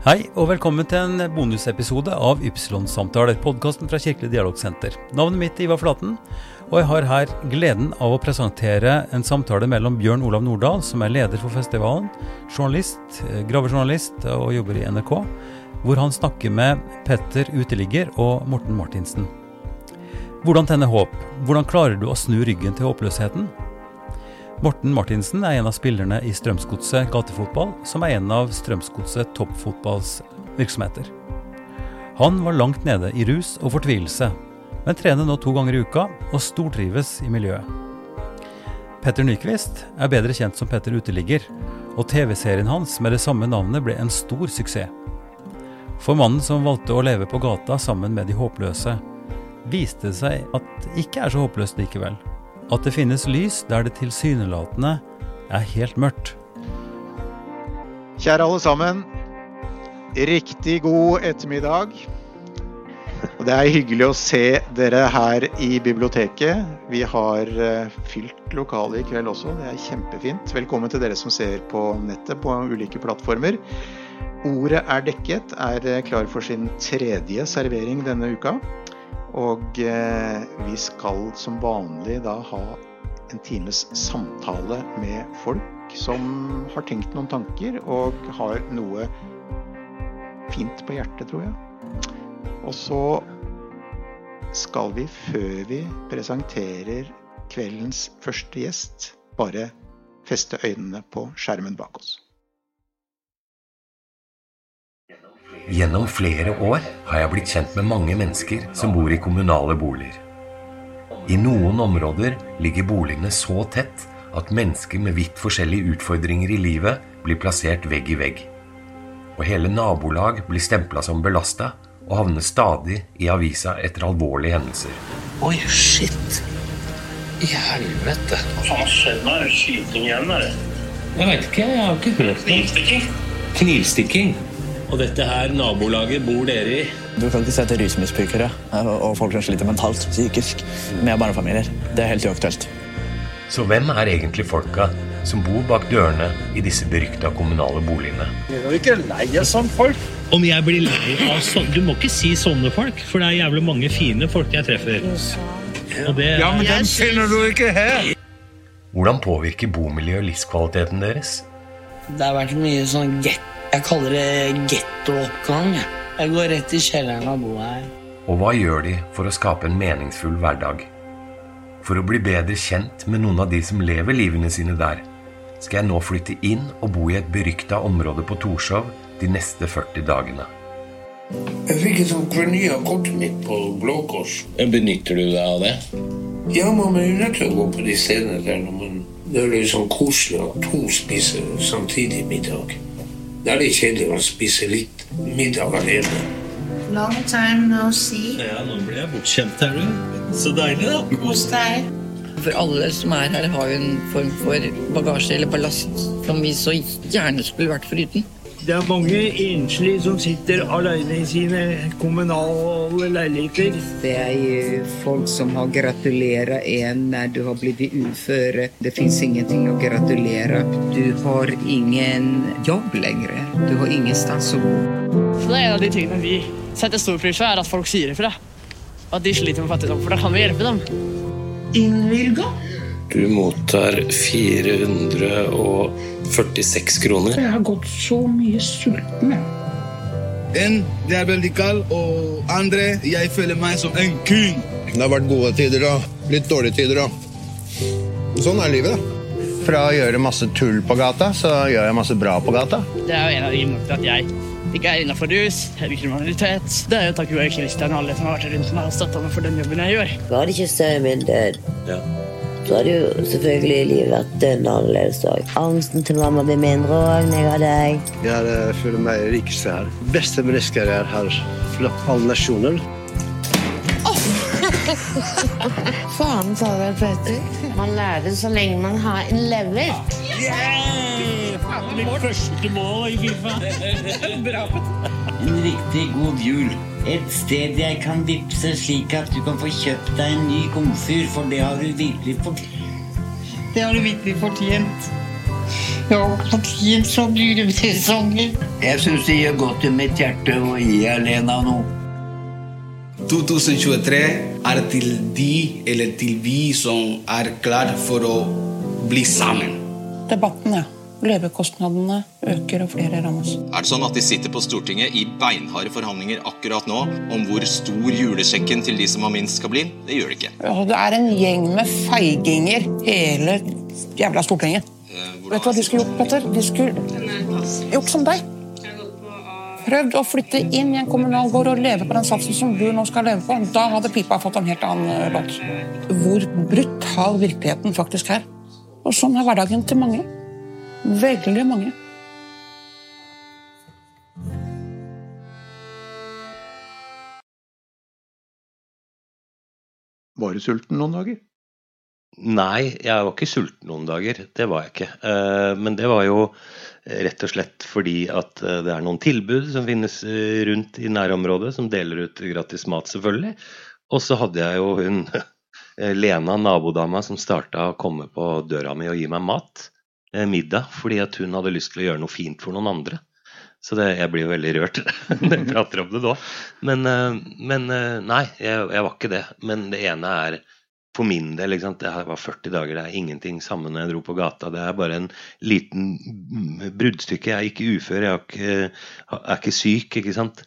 Hei og velkommen til en bonusepisode av Ypsilon-samtaler, podkasten fra Kirkelig dialogsenter. Navnet mitt er Ivar Flaten, og jeg har her gleden av å presentere en samtale mellom Bjørn Olav Nordahl, som er leder for festivalen, journalist, eh, gravejournalist og jobber i NRK, hvor han snakker med Petter Uteligger og Morten Martinsen. Hvordan tenne håp? Hvordan klarer du å snu ryggen til håpløsheten? Morten Martinsen er en av spillerne i Strømsgodset gatefotball, som er en av Strømsgodset toppfotballs virksomheter. Han var langt nede i rus og fortvilelse, men trener nå to ganger i uka og stortrives i miljøet. Petter Nyquist er bedre kjent som Petter Uteligger, og TV-serien hans med det samme navnet ble en stor suksess. For mannen som valgte å leve på gata sammen med de håpløse, viste det seg at det ikke er så håpløst likevel at det finnes lys der det tilsynelatende er helt mørkt. Kjære alle sammen. Riktig god ettermiddag. Det er hyggelig å se dere her i biblioteket. Vi har uh, fylt lokalet i kveld også, det er kjempefint. Velkommen til dere som ser på nettet på ulike plattformer. Ordet er dekket, er eh, klar for sin tredje servering denne uka. Og eh, vi skal som vanlig da ha en times samtale med folk som har tenkt noen tanker og har noe fint på hjertet, tror jeg. Og så skal vi, før vi presenterer kveldens første gjest, bare feste øynene på skjermen bak oss. Gjennom flere år har jeg blitt kjent med mange mennesker som bor i kommunale boliger. I noen områder ligger boligene så tett at mennesker med vidt forskjellige utfordringer i livet blir plassert vegg i vegg. Og hele nabolag blir stempla som belasta og havner stadig i avisa etter alvorlige hendelser. Oi, shit. I helvete. Hva faen har skjedd nå? Er det skyting igjen, eller? Jeg veit ikke. Jeg har ikke hørt noe. Knivstikking? Knivstikking. Og dette her nabolaget bor dere i? Du kan ikke sette rusmisbrukere og folk som sliter mentalt, psykisk, med barnefamilier. Det er helt uaktuelt. Så hvem er egentlig folka som bor bak dørene i disse berykta kommunale boligene? Jeg er ikke lei av sånne folk. Om jeg blir lei av sånne Du må ikke si sånne folk, for det er jævlig mange fine folk jeg treffer. Og det Ja, men dem finner du ikke her. Hvordan påvirker bomiljøet livskvaliteten deres? Det har vært mye sånn getto jeg kaller det gettooppgang. Jeg går rett i kjelleren og bor her. Og hva gjør de for å skape en meningsfull hverdag? For å bli bedre kjent med noen av de som lever livene sine der, skal jeg nå flytte inn og bo i et berykta område på Torshov de neste 40 dagene. Jeg fikk et krony av kortet mitt på Blå Kors. Benytter du deg av det? Ja, man er nødt til å gå på de stedene der når man Det er litt sånn koselig at to spiser samtidig middag. Det er det kjedelig å spise litt middag alene. Long time no see. Ja, nå blir jeg bortskjemt her, du. Så deilig, da. Kos deg. For alle som er her, har jo en form for bagasje eller ballast som vi så gjerne skulle vært foruten. Det er mange enslige som sitter alene i sine kommunale leiligheter. Det er folk som har gratulert en når du har blitt uføre. Det fins ingenting å gratulere. Du har ingen jobb lenger. Du har ingen sted å bo. Så det er en av de tingene vi setter stor pris på, er at folk sier ifra. At de sliter med fattigdom, for da kan vi hjelpe dem. Innvilga. Du mottar 446 kroner. Jeg har gått så mye sulten. jeg. En, det er veldig kald, og andre, jeg føler meg som en king. Det har vært gode tider og litt dårlige tider og Sånn er livet, da. Fra å gjøre masse tull på gata, så gjør jeg masse bra på gata. Det er jo en av de grunnene til at jeg ikke er innafor rus heller kriminalitet. Det er jo takket være Kristian og alle som har vært rundt meg og støtta meg for den jobben jeg gjør. Var det ikke så min død, så hadde jo selvfølgelig livet vært dønn annerledes òg. Angsten til mamma blir mindre òg når jeg har deg. Jeg er, føler meg rikeste her. Beste mennesker er her fra alle nasjoner. Faen ta deg, Petter. Man lærer så lenge man har en lever. Mitt første mål i Fifa. Bra. En riktig god jul. Et sted jeg kan vippse slik at du kan få kjøpt deg en ny komfyr, for det har du virkelig fortjent. Det har du virkelig fortjent. Ja, fortjent så blir det sesonger. Jeg syns det gjør godt i mitt hjerte å gi Alena noe. 2023 er til de eller til vi som er klar for å bli sammen. Debatten, ja. Levekostnadene øker, og flere rammes. Er det sånn at de sitter på Stortinget i beinharde forhandlinger akkurat nå om hvor stor julesjekken til de som har minst skal bli? Det gjør det ikke. Ja, det er en gjeng med feiginger, hele jævla Stortinget. Vet du hva de skulle gjort, Petter? De skulle gjort som deg. Prøvd å flytte inn i en kommunal gård og leve på den satsen som du nå skal leve på. Da hadde pipa fått en helt annen eh, låt. Hvor brutal virkeligheten faktisk er. Og sånn er hverdagen til mange. Veldig mange. Var du sulten noen dager? Nei, jeg var ikke sulten noen dager. Det var jeg ikke. Eh, Men det var jo rett og slett fordi at eh, det er noen tilbud som finnes eh, rundt i nærområdet, som deler ut gratis mat, selvfølgelig. Og så hadde jeg jo hun Lena, nabodama, som starta å komme på døra mi og gi meg mat. Eh, Middag. Fordi at hun hadde lyst til å gjøre noe fint for noen andre. Så det, jeg blir jo veldig rørt når jeg prater om det nå. Men, eh, men eh, nei, jeg, jeg var ikke det. Men det ene er for min del, ikke sant? det var 40 dager, det er ingenting sammen når jeg dro på gata. Det er bare en liten bruddstykke. Jeg er ikke ufør, jeg er ikke, er ikke syk, ikke sant.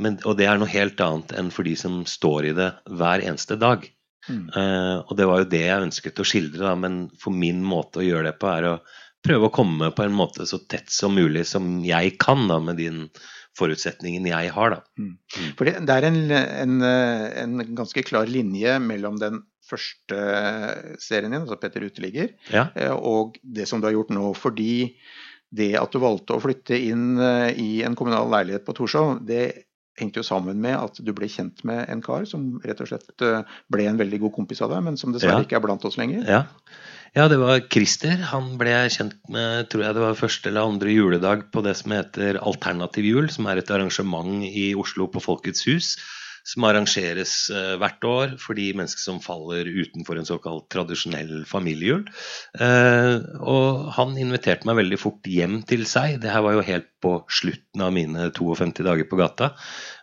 Men, og det er noe helt annet enn for de som står i det hver eneste dag. Mm. Eh, og det var jo det jeg ønsket å skildre, da, men for min måte å gjøre det på er å prøve å komme på en måte så tett som mulig som jeg kan, da, med den forutsetningen jeg har. da. For det, det er en, en, en ganske klar linje mellom den første serien din, altså Petter uteligger, Ja. eh, og det som du har gjort nå. Fordi det at du valgte å flytte inn eh, i en kommunal leilighet på Torshov, det hengte jo sammen med at du ble kjent med en kar som rett og slett eh, ble en veldig god kompis av deg, men som dessverre Ja. ikke er blant oss lenger. Ja. ja, det var Christer. Han ble jeg kjent med tror jeg det var første eller andre juledag på det som heter Alternativ jul, som er et arrangement i Oslo på Folkets hus. Som arrangeres eh, hvert år for de mennesker som faller utenfor en såkalt tradisjonell familiejul. Eh, og han inviterte meg veldig fort hjem til seg. Det her var jo helt på slutten av mine 52 dager på gata.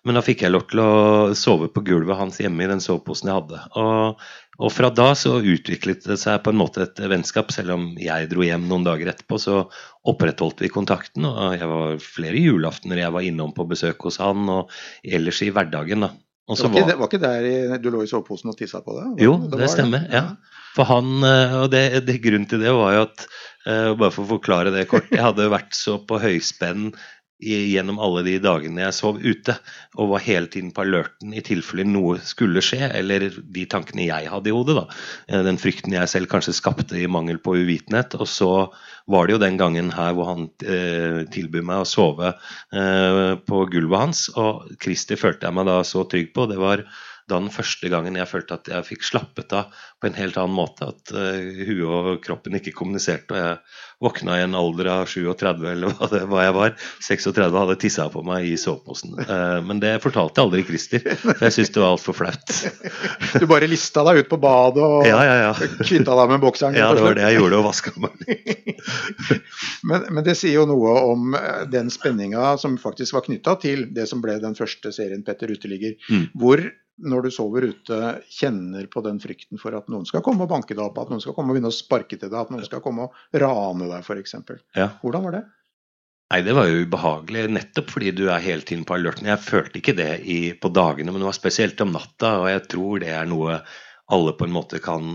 Men da fikk jeg lov til å sove på gulvet hans hjemme i den soveposen jeg hadde. Og, og fra da så utviklet det seg på en måte et vennskap. Selv om jeg dro hjem noen dager etterpå, så opprettholdt vi kontakten. Og jeg var flere julaftener jeg var innom på besøk hos han, og ellers i hverdagen. da. Og Det var, ikke, det var ikke der i, du lå i soveposen og tissa på det? jo, det, det stemmer. ja. For han, eh, og det, det Grunnen til det var jo at eh, Bare for å forklare det kort. Jeg hadde vært så på høyspenn gjennom alle de dagene jeg sov ute, og var hele tiden på alerten i tilfelle noe skulle skje, eller de tankene jeg hadde i hodet. da, Eh, Den frykten jeg selv kanskje skapte i mangel på uvitenhet. Og så var det jo den gangen her hvor han eh, tilbød meg å sove eh, på gulvet hans, og Christer følte jeg meg da så trygg på. Det var da den første gangen jeg følte at jeg fikk slappet av på en helt annen måte. At uh, huet og kroppen ikke kommuniserte. Og jeg våkna i en alder av 37 eller hva, det, hva jeg var. 36 hadde tissa på meg i soveposen. Uh, men det fortalte jeg aldri Christer, for jeg syntes det var altfor flaut. Du bare lista deg ut på badet og Ja, ja, ja. kvitta deg med bokseren? Ja, det var det jeg gjorde, og vaska meg. Men, men det sier jo noe om eh, den spenninga som faktisk var knytta til det som ble den første serien Petter uteligger. Mm. Hvor når du sover ute, kjenner på den frykten for at noen skal komme og banke deg opp, at noen skal komme og begynne å sparke til deg, at noen skal komme og rane deg f.eks. Ja. Hvordan var det? Nei, det var jo ubehagelig, nettopp fordi du er hele tiden på alerten. Jeg følte ikke det i, på dagene, men det var spesielt om natta, og jeg tror det er noe alle på en måte kan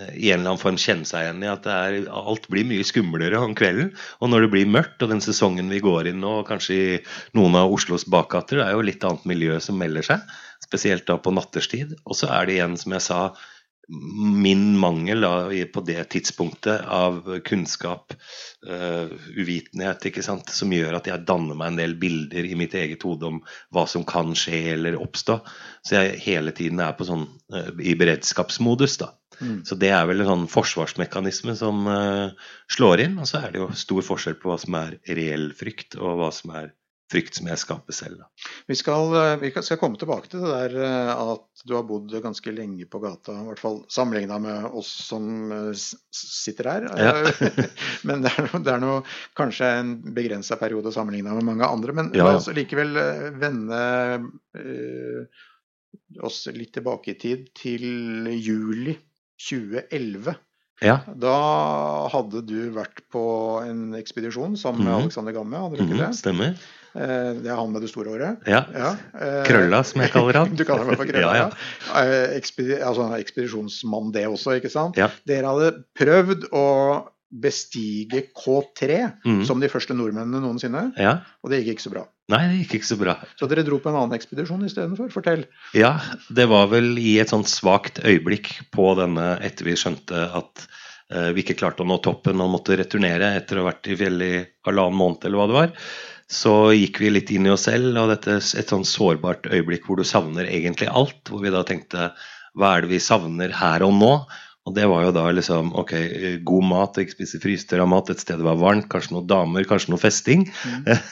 eh, i en eller annen form kjenne seg igjen i. At det er, alt blir mye skumlere om kvelden. Og når det blir mørkt, og den sesongen vi går inn nå, kanskje i noen av Oslos bakgater, det er jo litt annet miljø som melder seg. Spesielt da på natterstid. Og så er det igjen, som jeg sa, min mangel da, på det tidspunktet av kunnskap, uh, uvitenhet, ikke sant, som gjør at jeg danner meg en del bilder i mitt eget hode om hva som kan skje eller oppstå. Så jeg hele tiden er på sånn uh, i beredskapsmodus, da. Mm. Så det er vel en sånn forsvarsmekanisme som uh, slår inn. Og så er det jo stor forskjell på hva som er reell frykt, og hva som er frykt som jeg skaper selv. Vi skal, eh, vi skal komme tilbake til det der eh, at du har bodd ganske lenge på gata, i hvert fall sammenligna med oss som eh, sitter her. Ja. men det er, noe, det er noe, kanskje en begrensa periode sammenligna med mange andre. Men Ja, ja. oss likevel vende eh, oss litt tilbake i tid, til juli 2011. Ja. Da hadde du vært på en ekspedisjon sammen med Mhm. Alexander Gamme, hadde du ikke Mhm, det? stemmer. Eh, Det er han med det store håret? Ja. ja. Krølla, som jeg kaller han. du kaller meg for Krølla, Ja, ja. ja. Eh, Ekspedi altså ekspedisjonsmann det også, ikke sant? Ja. Dere hadde prøvd å bestige K3 mm. som de første nordmennene noensinne, Ja. og det gikk ikke så bra. Nei, det gikk ikke så bra. Så dere dro på en annen ekspedisjon istedenfor? Fortell. Ja, det var vel i et sånt svakt øyeblikk på denne etter vi skjønte at eh, vi ikke klarte å nå toppen og måtte returnere etter å ha vært i fjellet i halvannen måned eller hva det var. Så gikk vi litt inn i oss selv, og dette et sånn sårbart øyeblikk hvor du savner egentlig alt. Hvor vi da tenkte hva er det vi savner her og nå? Og det var jo da liksom ok, god mat, ikke spise frystørra mat, et sted det var varmt, kanskje noen damer, kanskje noe festing.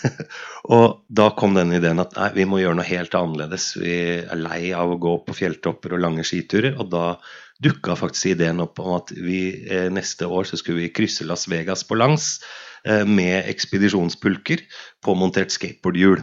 og da kom den ideen at nei, vi må gjøre noe helt annerledes. Vi er lei av å gå på fjelltopper og lange skiturer. Og da dukka faktisk ideen opp om at vi eh, neste år så skulle vi krysse Las Vegas på langs eh, med ekspedisjonspulker påmontert skateboardhjul.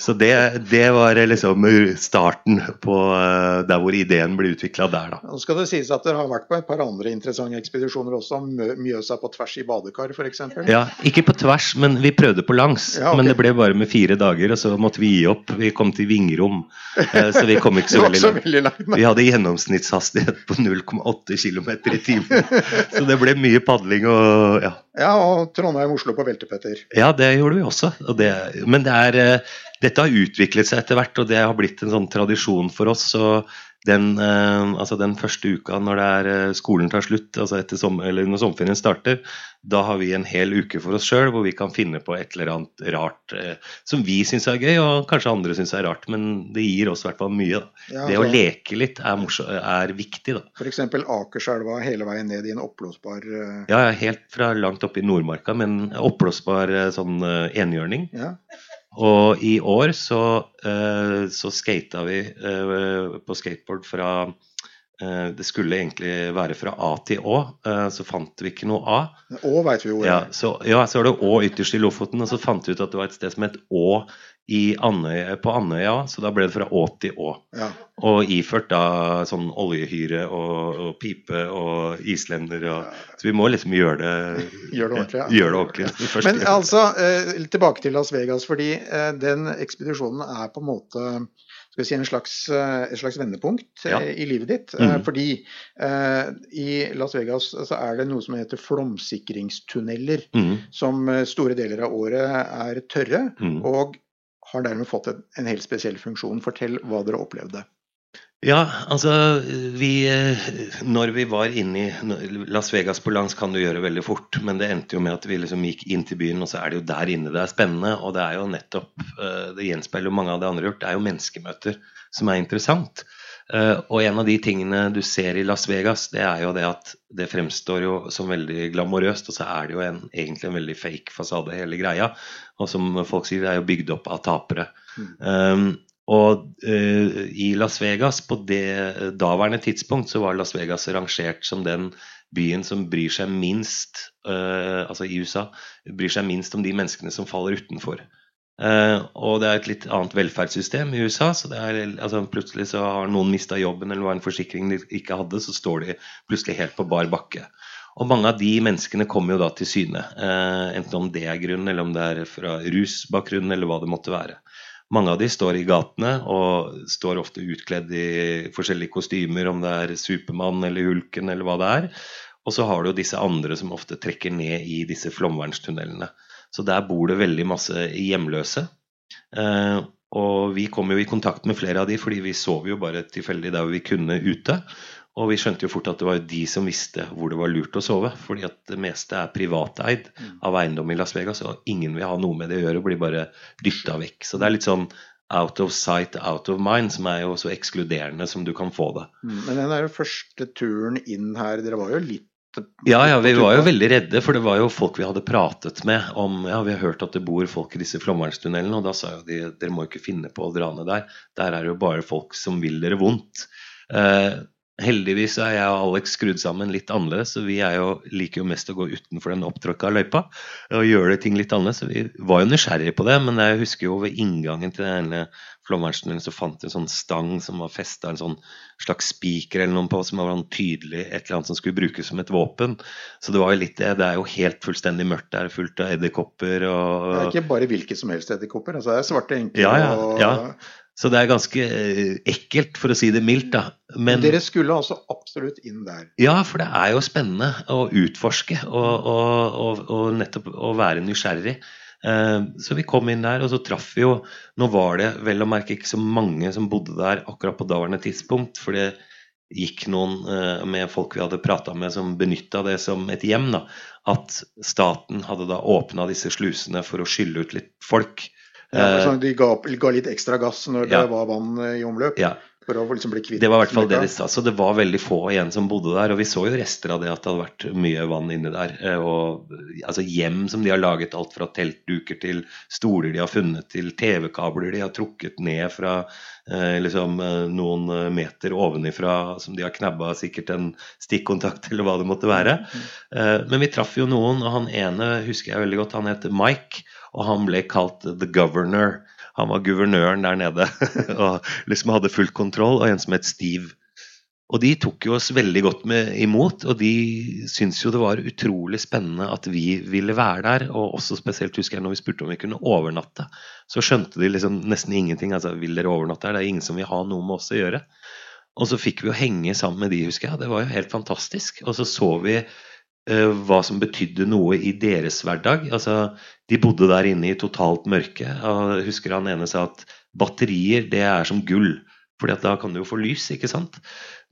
Så det, det var liksom starten på eh, der hvor ideen ble utvikla der, da. Nå skal det sies at dere har vært på et par andre interessante ekspedisjoner også. Mjøsa på tvers i badekar, f.eks. Ja, ikke på tvers, men vi prøvde på langs. Ja, okay. Men det ble bare med fire dager, og så måtte vi gi opp. Vi kom til Vingrom, eh, så vi kom ikke så veldig langt. Vi hadde gjennomsnittshastighet på 0,8 km i timen. Så det ble mye padling og ja. Ja, og Trondheim-Oslo på veltepetter. Ja, det gjorde vi også. Og det, men det er, eh, dette har utviklet seg etter hvert, og det har blitt en sånn tradisjon for oss. Så den, eh, altså den første uka når det eh, skolen tar slutt, altså etter som, eller når sommerferien starter, da har vi en hel uke for oss sjøl hvor vi kan finne på et eller annet rart eh, som vi syns er gøy, og kanskje andre syns er rart. Men det gir oss i hvert fall mye. Ja, det å altså- leke litt er, morsom, er viktig, da. F.eks. Akerselva hele veien ned i en oppblåsbar Ja, ja, helt fra langt oppe i Nordmarka, men oppblåsbar sånn enhjørning. Ja. Og i år så, uh, så skata vi eh, på skateboard fra eh, Det skulle egentlig være fra A til Å, eh, så fant vi ikke noe A. Å vet vi jo Ja, så, ja, så var det Å ytterst i Lofoten, og så fant vi ut at det var et sted som het Å i Andøya, på Andøya, så da ble det fra Å til Å. Ja. Og iført da sånn oljehyre og, og pipe og islender og Så vi må liksom gjøre det Gjør det ordentlig, ja. Gjøre det ordentlig. først, Men altså, eh, tilbake til Las Vegas, fordi eh, den ekspedisjonen er på en måte skal vi si en slags, eh, et slags vendepunkt eh, Ja. i livet ditt. Mhm. Fordi eh, i Las Vegas så er det noe som heter flomsikringstunneler, mm. som store deler av året er tørre, Mm. og har dermed fått en, en helt spesiell funksjon. Fortell hva dere opplevde. Ja, altså vi eh, Når vi var inne i Las Vegas på langs kan du gjøre veldig fort, men det endte jo med at vi liksom gikk inn til byen, og så er det jo der inne det er spennende. Og det er jo nettopp eh, Det gjenspeiler jo mange av det andre gjort. Det er jo menneskemøter som er interessant. Eh, og en av de tingene du ser i Las Vegas, det er jo det at det fremstår jo som veldig glamorøst, og så er det jo en, egentlig en veldig fake fasade, hele greia. Og som folk sier, det er jo bygd opp av tapere. Um, og uh, i Las Vegas, på det daværende tidspunkt, så var Las Vegas rangert som den byen som bryr seg minst, uh, altså i USA, bryr seg minst om de menneskene som faller utenfor. Uh, og det er et litt annet velferdssystem i USA, så er, altså plutselig så har noen mista jobben eller var en forsikring de ikke hadde, så står de plutselig helt på bar bakke. Og mange av de menneskene kommer jo da til syne, enten om det er grunnen, eller om det er fra rusbakgrunn, eller hva det måtte være. Mange av de står i gatene og står ofte utkledd i forskjellige kostymer, om det er Supermann eller Hulken eller hva det er. Og så har du jo disse andre som ofte trekker ned i disse flomvernstunnelene. Så der bor det veldig masse hjemløse. Eh, og vi kom jo i kontakt med flere av de, fordi vi sov jo bare tilfeldig der vi kunne ute. Og vi skjønte jo fort at det var de som visste hvor det var lurt å sove. Fordi at det meste er privateid av eiendom i Las Vegas, og ingen vil ha noe med det å gjøre og blir bare dytta vekk. Så det er litt sånn out of sight, out of mind, som er jo så ekskluderende som du kan få det. Mm, Men den der første turen inn her, dere var jo litt Ja, ja, vi var jo veldig redde, for det var jo folk vi hadde pratet med om Ja, vi har hørt at det bor folk i disse flomvernstunnelene, og da sa jo de dere må jo ikke finne på å dra ned der. Der er det jo bare folk som vil dere vondt. Eh, heldigvis er jeg og Alex skrudd sammen litt annerledes, så vi er jo, liker jo mest å gå utenfor den opptråkka løypa og gjøre ting litt annerledes. Så vi var jo nysgjerrige på det, men jeg husker jo ved inngangen til denne flomvernstunnelen så fant vi en sånn stang som var festa en sånn slags spiker eller noe på, som var sånn tydelig et eller annet som skulle brukes som et våpen. Så det var jo litt det. Det er jo helt fullstendig mørkt der, fullt av edderkopper og Det er ikke bare hvilke som helst edderkopper. Altså, det er svarte enker ja, ja, og ja. Så det er ganske eh, ekkelt, for å si det mildt. da. Men, Dere skulle altså absolutt inn der. ja, for det er jo spennende å utforske og, og, og, og nettopp å være nysgjerrig. Eh, Så vi kom inn der, og så traff vi jo Nå var det vel å merke ikke så mange som bodde der akkurat på daværende tidspunkt, for det gikk noen eh, med folk vi hadde prata med som benytta det som et hjem. da, At staten hadde da åpna disse slusene for å skylle ut litt folk. Ja, Eh, sånn, de ga, ga litt ekstra gass når Ja. det var vann eh, i omløp. Ja. For å liksom bli kvitt Det var i hvert fall det de sa. Så det var veldig få igjen som bodde der. Og vi så jo rester av det at det hadde vært mye vann inni der. Eh, Og altså hjem som de har laget, alt fra teltduker til stoler de har funnet, til TV-kabler de har trukket ned fra eh, liksom eh, noen eh, meter ovenifra, som de har knabba sikkert en stikkontakt eller hva det måtte være. Eh, Men vi traff jo noen, og han ene husker jeg veldig godt. Han het Mike, og han ble kalt The Governor. Han var guvernøren der nede og liksom hadde full kontroll, og en som het Steve. Og de tok jo oss veldig godt med, imot, og de syntes jo det var utrolig spennende at vi ville være der. Og også spesielt husker jeg når vi spurte om vi kunne overnatte, så skjønte de liksom nesten ingenting. Altså, vil dere overnatte her? Det er ingen som vil ha noe med oss å gjøre. Og så fikk vi jo henge sammen med de, husker jeg. Det var jo helt fantastisk. Og så så vi hva som betydde noe i deres hverdag. Altså, de bodde der inne i totalt mørke. Jeg husker han ene sa at batterier, det er som gull. Fordi da kan du jo få lys, ikke sant.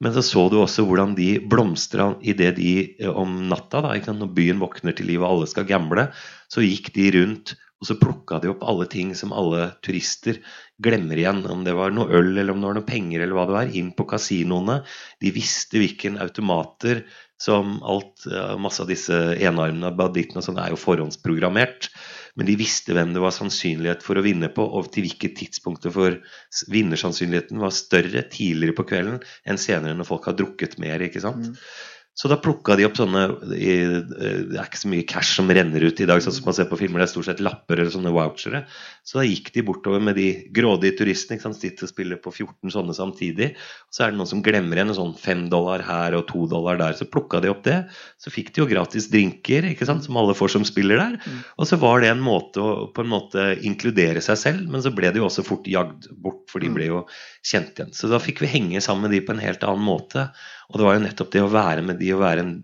Men så så du også hvordan de blomstra idet de eh, om natta, da, ikke sant? når byen våkner til liv og alle skal gamble, så gikk de rundt og så plukka de opp alle ting som alle turister glemmer igjen. Om det var noe øl eller om det var noe penger eller hva det var. Inn på kasinoene. De visste hvilken automater som alt Masse av disse enarmene bandittene og sånn er jo forhåndsprogrammert. Men de visste hvem det var sannsynlighet for å vinne på, og til hvilket tidspunkt for vinnersannsynligheten var større tidligere på kvelden enn senere når folk har drukket mer. ikke sant? Så da plukka de opp sånne i- Det er ikke så mye cash som renner ut i dag, sånn som man ser på filmer. Det er stort sett lapper eller sånne vouchere. Så da gikk de bortover med de grådige turistene. ikke sant, Sitter og spiller på 14 sånne samtidig. Så er det noen som glemmer igjen en sånn 5 dollar her og 2 dollar der. Så plukka de opp det. Så fikk de jo gratis drinker, ikke sant, som alle får som spiller der. Og så var det en måte å på en måte inkludere seg selv, men så ble de jo også fort jagd bort, for de ble jo kjent igjen. Så da fikk vi henge sammen med de på en helt annen måte. Og det var jo nettopp det å være med de og være en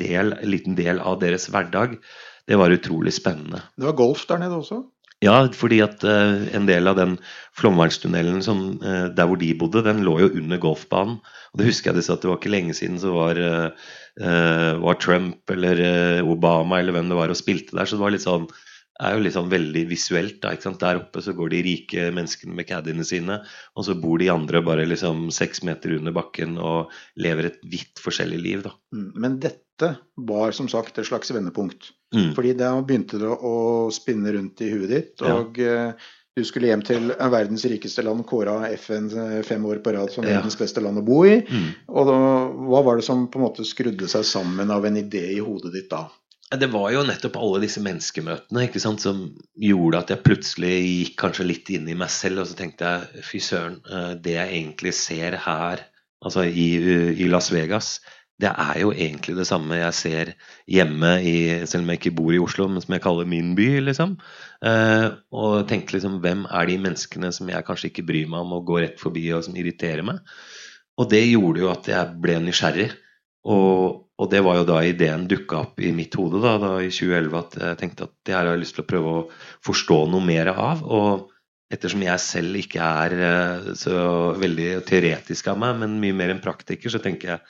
del, en liten del av deres hverdag. Det var utrolig spennende. Det var golf der nede også? Ja, fordi at uh, en del av den flomvernstunnelen som, uh, der hvor de bodde, den lå jo under golfbanen. Og det husker jeg de sa at det var ikke lenge siden så var, uh, var Trump eller Obama eller hvem det var og spilte der. Så det var litt sånn er jo sånn veldig visuelt. da, ikke sant? Der oppe så går de rike menneskene med caddiene sine, og så bor de andre bare liksom seks meter under bakken og lever et vidt forskjellig liv. da. Mm, Men dette var som sagt et slags vendepunkt. Mm. Fordi da begynte det å spinne rundt i huet ditt. Og Ja. du skulle hjem til verdens rikeste land, kåra FN eh, fem år på rad som verdens beste land å bo i. Mm. Og da, hva var det som på en måte skrudde seg sammen av en idé i hodet ditt da? Det var jo nettopp alle disse menneskemøtene sant, som gjorde at jeg plutselig gikk kanskje litt inn i meg selv, og så tenkte jeg fy søren, eh, det jeg egentlig ser her, altså i, i Las Vegas, det er jo egentlig det samme jeg ser hjemme, i, selv om jeg ikke bor i Oslo, men som jeg kaller min by, liksom. Eh, og tenkte liksom, hvem er de menneskene som jeg kanskje ikke bryr meg om og går rett forbi, og som irriterer meg? Og det gjorde jo at jeg ble nysgjerrig. Og, og det var jo da ideen dukka opp i mitt hode da, da i 2011 at jeg tenkte at det her har jeg lyst til å prøve å forstå noe mer av. Og ettersom jeg selv ikke er eh, så veldig teoretisk av meg, men mye mer en praktiker, så tenker jeg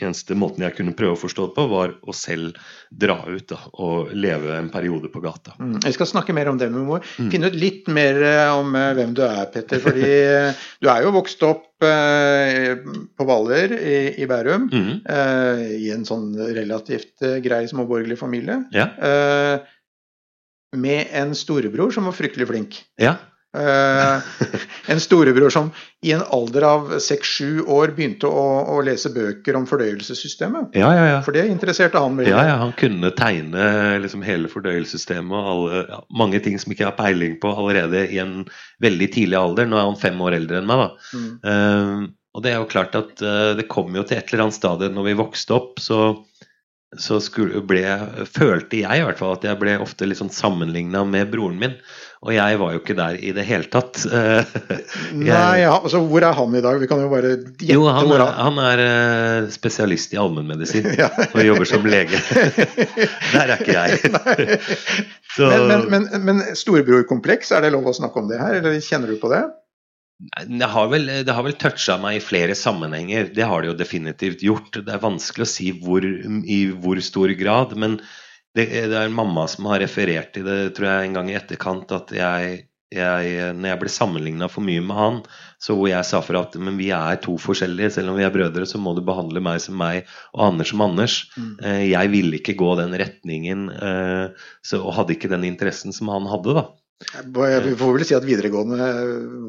eneste måten jeg kunne prøve å forstå det på, var å selv dra ut da, og leve en periode på gata. Mm. Jeg skal snakke mer om det men må Mm. Finne ut litt mer eh, om eh, hvem du er, Petter. Fordi eh, du er jo vokst opp eh, på Hvaler i, i Bærum. Mm. eh, I en sånn relativt grei småborgerlig familie. Ja. Eh, med en storebror som var fryktelig flink. Ja. Eh, en storebror som i en alder av seks-sju år begynte å, å lese bøker om fordøyelsessystemet. Ja, ja, ja. For det interesserte han veldig. Ja, ja, han kunne tegne liksom hele fordøyelsessystemet og alle, ja, mange ting som ikke har peiling på allerede i en veldig tidlig alder. Nå er han fem år eldre enn meg, da. Mm. Um, og det er jo klart at uh, det kom jo til et eller annet stadium når vi vokste opp, så, så skulle, ble, følte jeg i hvert fall at jeg ble ofte litt sånn sammenligna med broren min. Og jeg var jo ikke der i det hele tatt. Eh, jeg- Nei, ja, altså Hvor er han i dag? Vi kan jo bare gjette jo, han hvor er, han er eh, spesialist i allmennmedisin Ja. og jobber som lege. Der er ikke jeg. Så, Men, men, men, men storebrorkompleks, er det lov å snakke om det her, eller kjenner du på det? det har vel, det har vel toucha meg i flere sammenhenger. Det har det jo definitivt gjort. Det er vanskelig å si hvor, i hvor stor grad, men det, det er mamma som har referert til det tror jeg en gang i etterkant, at jeg, jeg når jeg ble sammenligna for mye med han, så hvor jeg sa fra at men vi er to forskjellige, selv om vi er brødre, så må du behandle meg som meg og Anders som Anders. Mm. Eh, Jeg ville ikke gå den retningen, eh, så, og hadde ikke den interessen som han hadde, da. Vi får vel si at videregående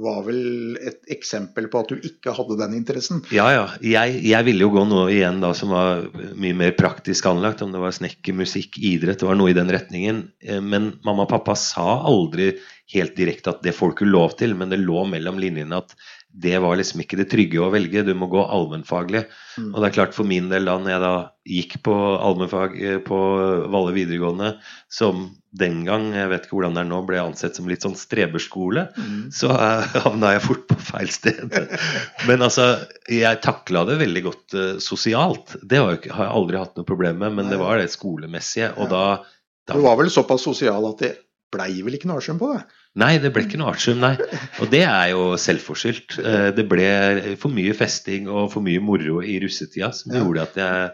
var vel et eksempel på at du ikke hadde den interessen. Ja, ja. Jeg, jeg ville jo gå noe igjen da som var mye mer praktisk anlagt. Om det var snekker, musikk, idrett, det var noe i den retningen. Eh, Men mamma og pappa sa aldri helt direkte at det får du ikke lov til, men det lå mellom linjene at det var liksom ikke det trygge å velge, du må gå allmennfaglig. Mm. Og det er klart for min del da når jeg da gikk på allmennfag eh, på Valle videregående, som den gang, jeg vet ikke hvordan det er nå, ble ansett som litt sånn streberskole, Mm. så eh, havna jeg fort på feil sted. Men altså, jeg takla det veldig godt eh, sosialt. Det har, jo har jeg aldri hatt noe problem med, men det var det skolemessige. Og da, da Du var vel såpass sosial at det blei vel ikke noe artium på det? Nei, det ble ikke noe artium, nei. Og det er jo selvforskyldt. Eh, Det ble for mye festing og for mye moro i russetida som gjorde at jeg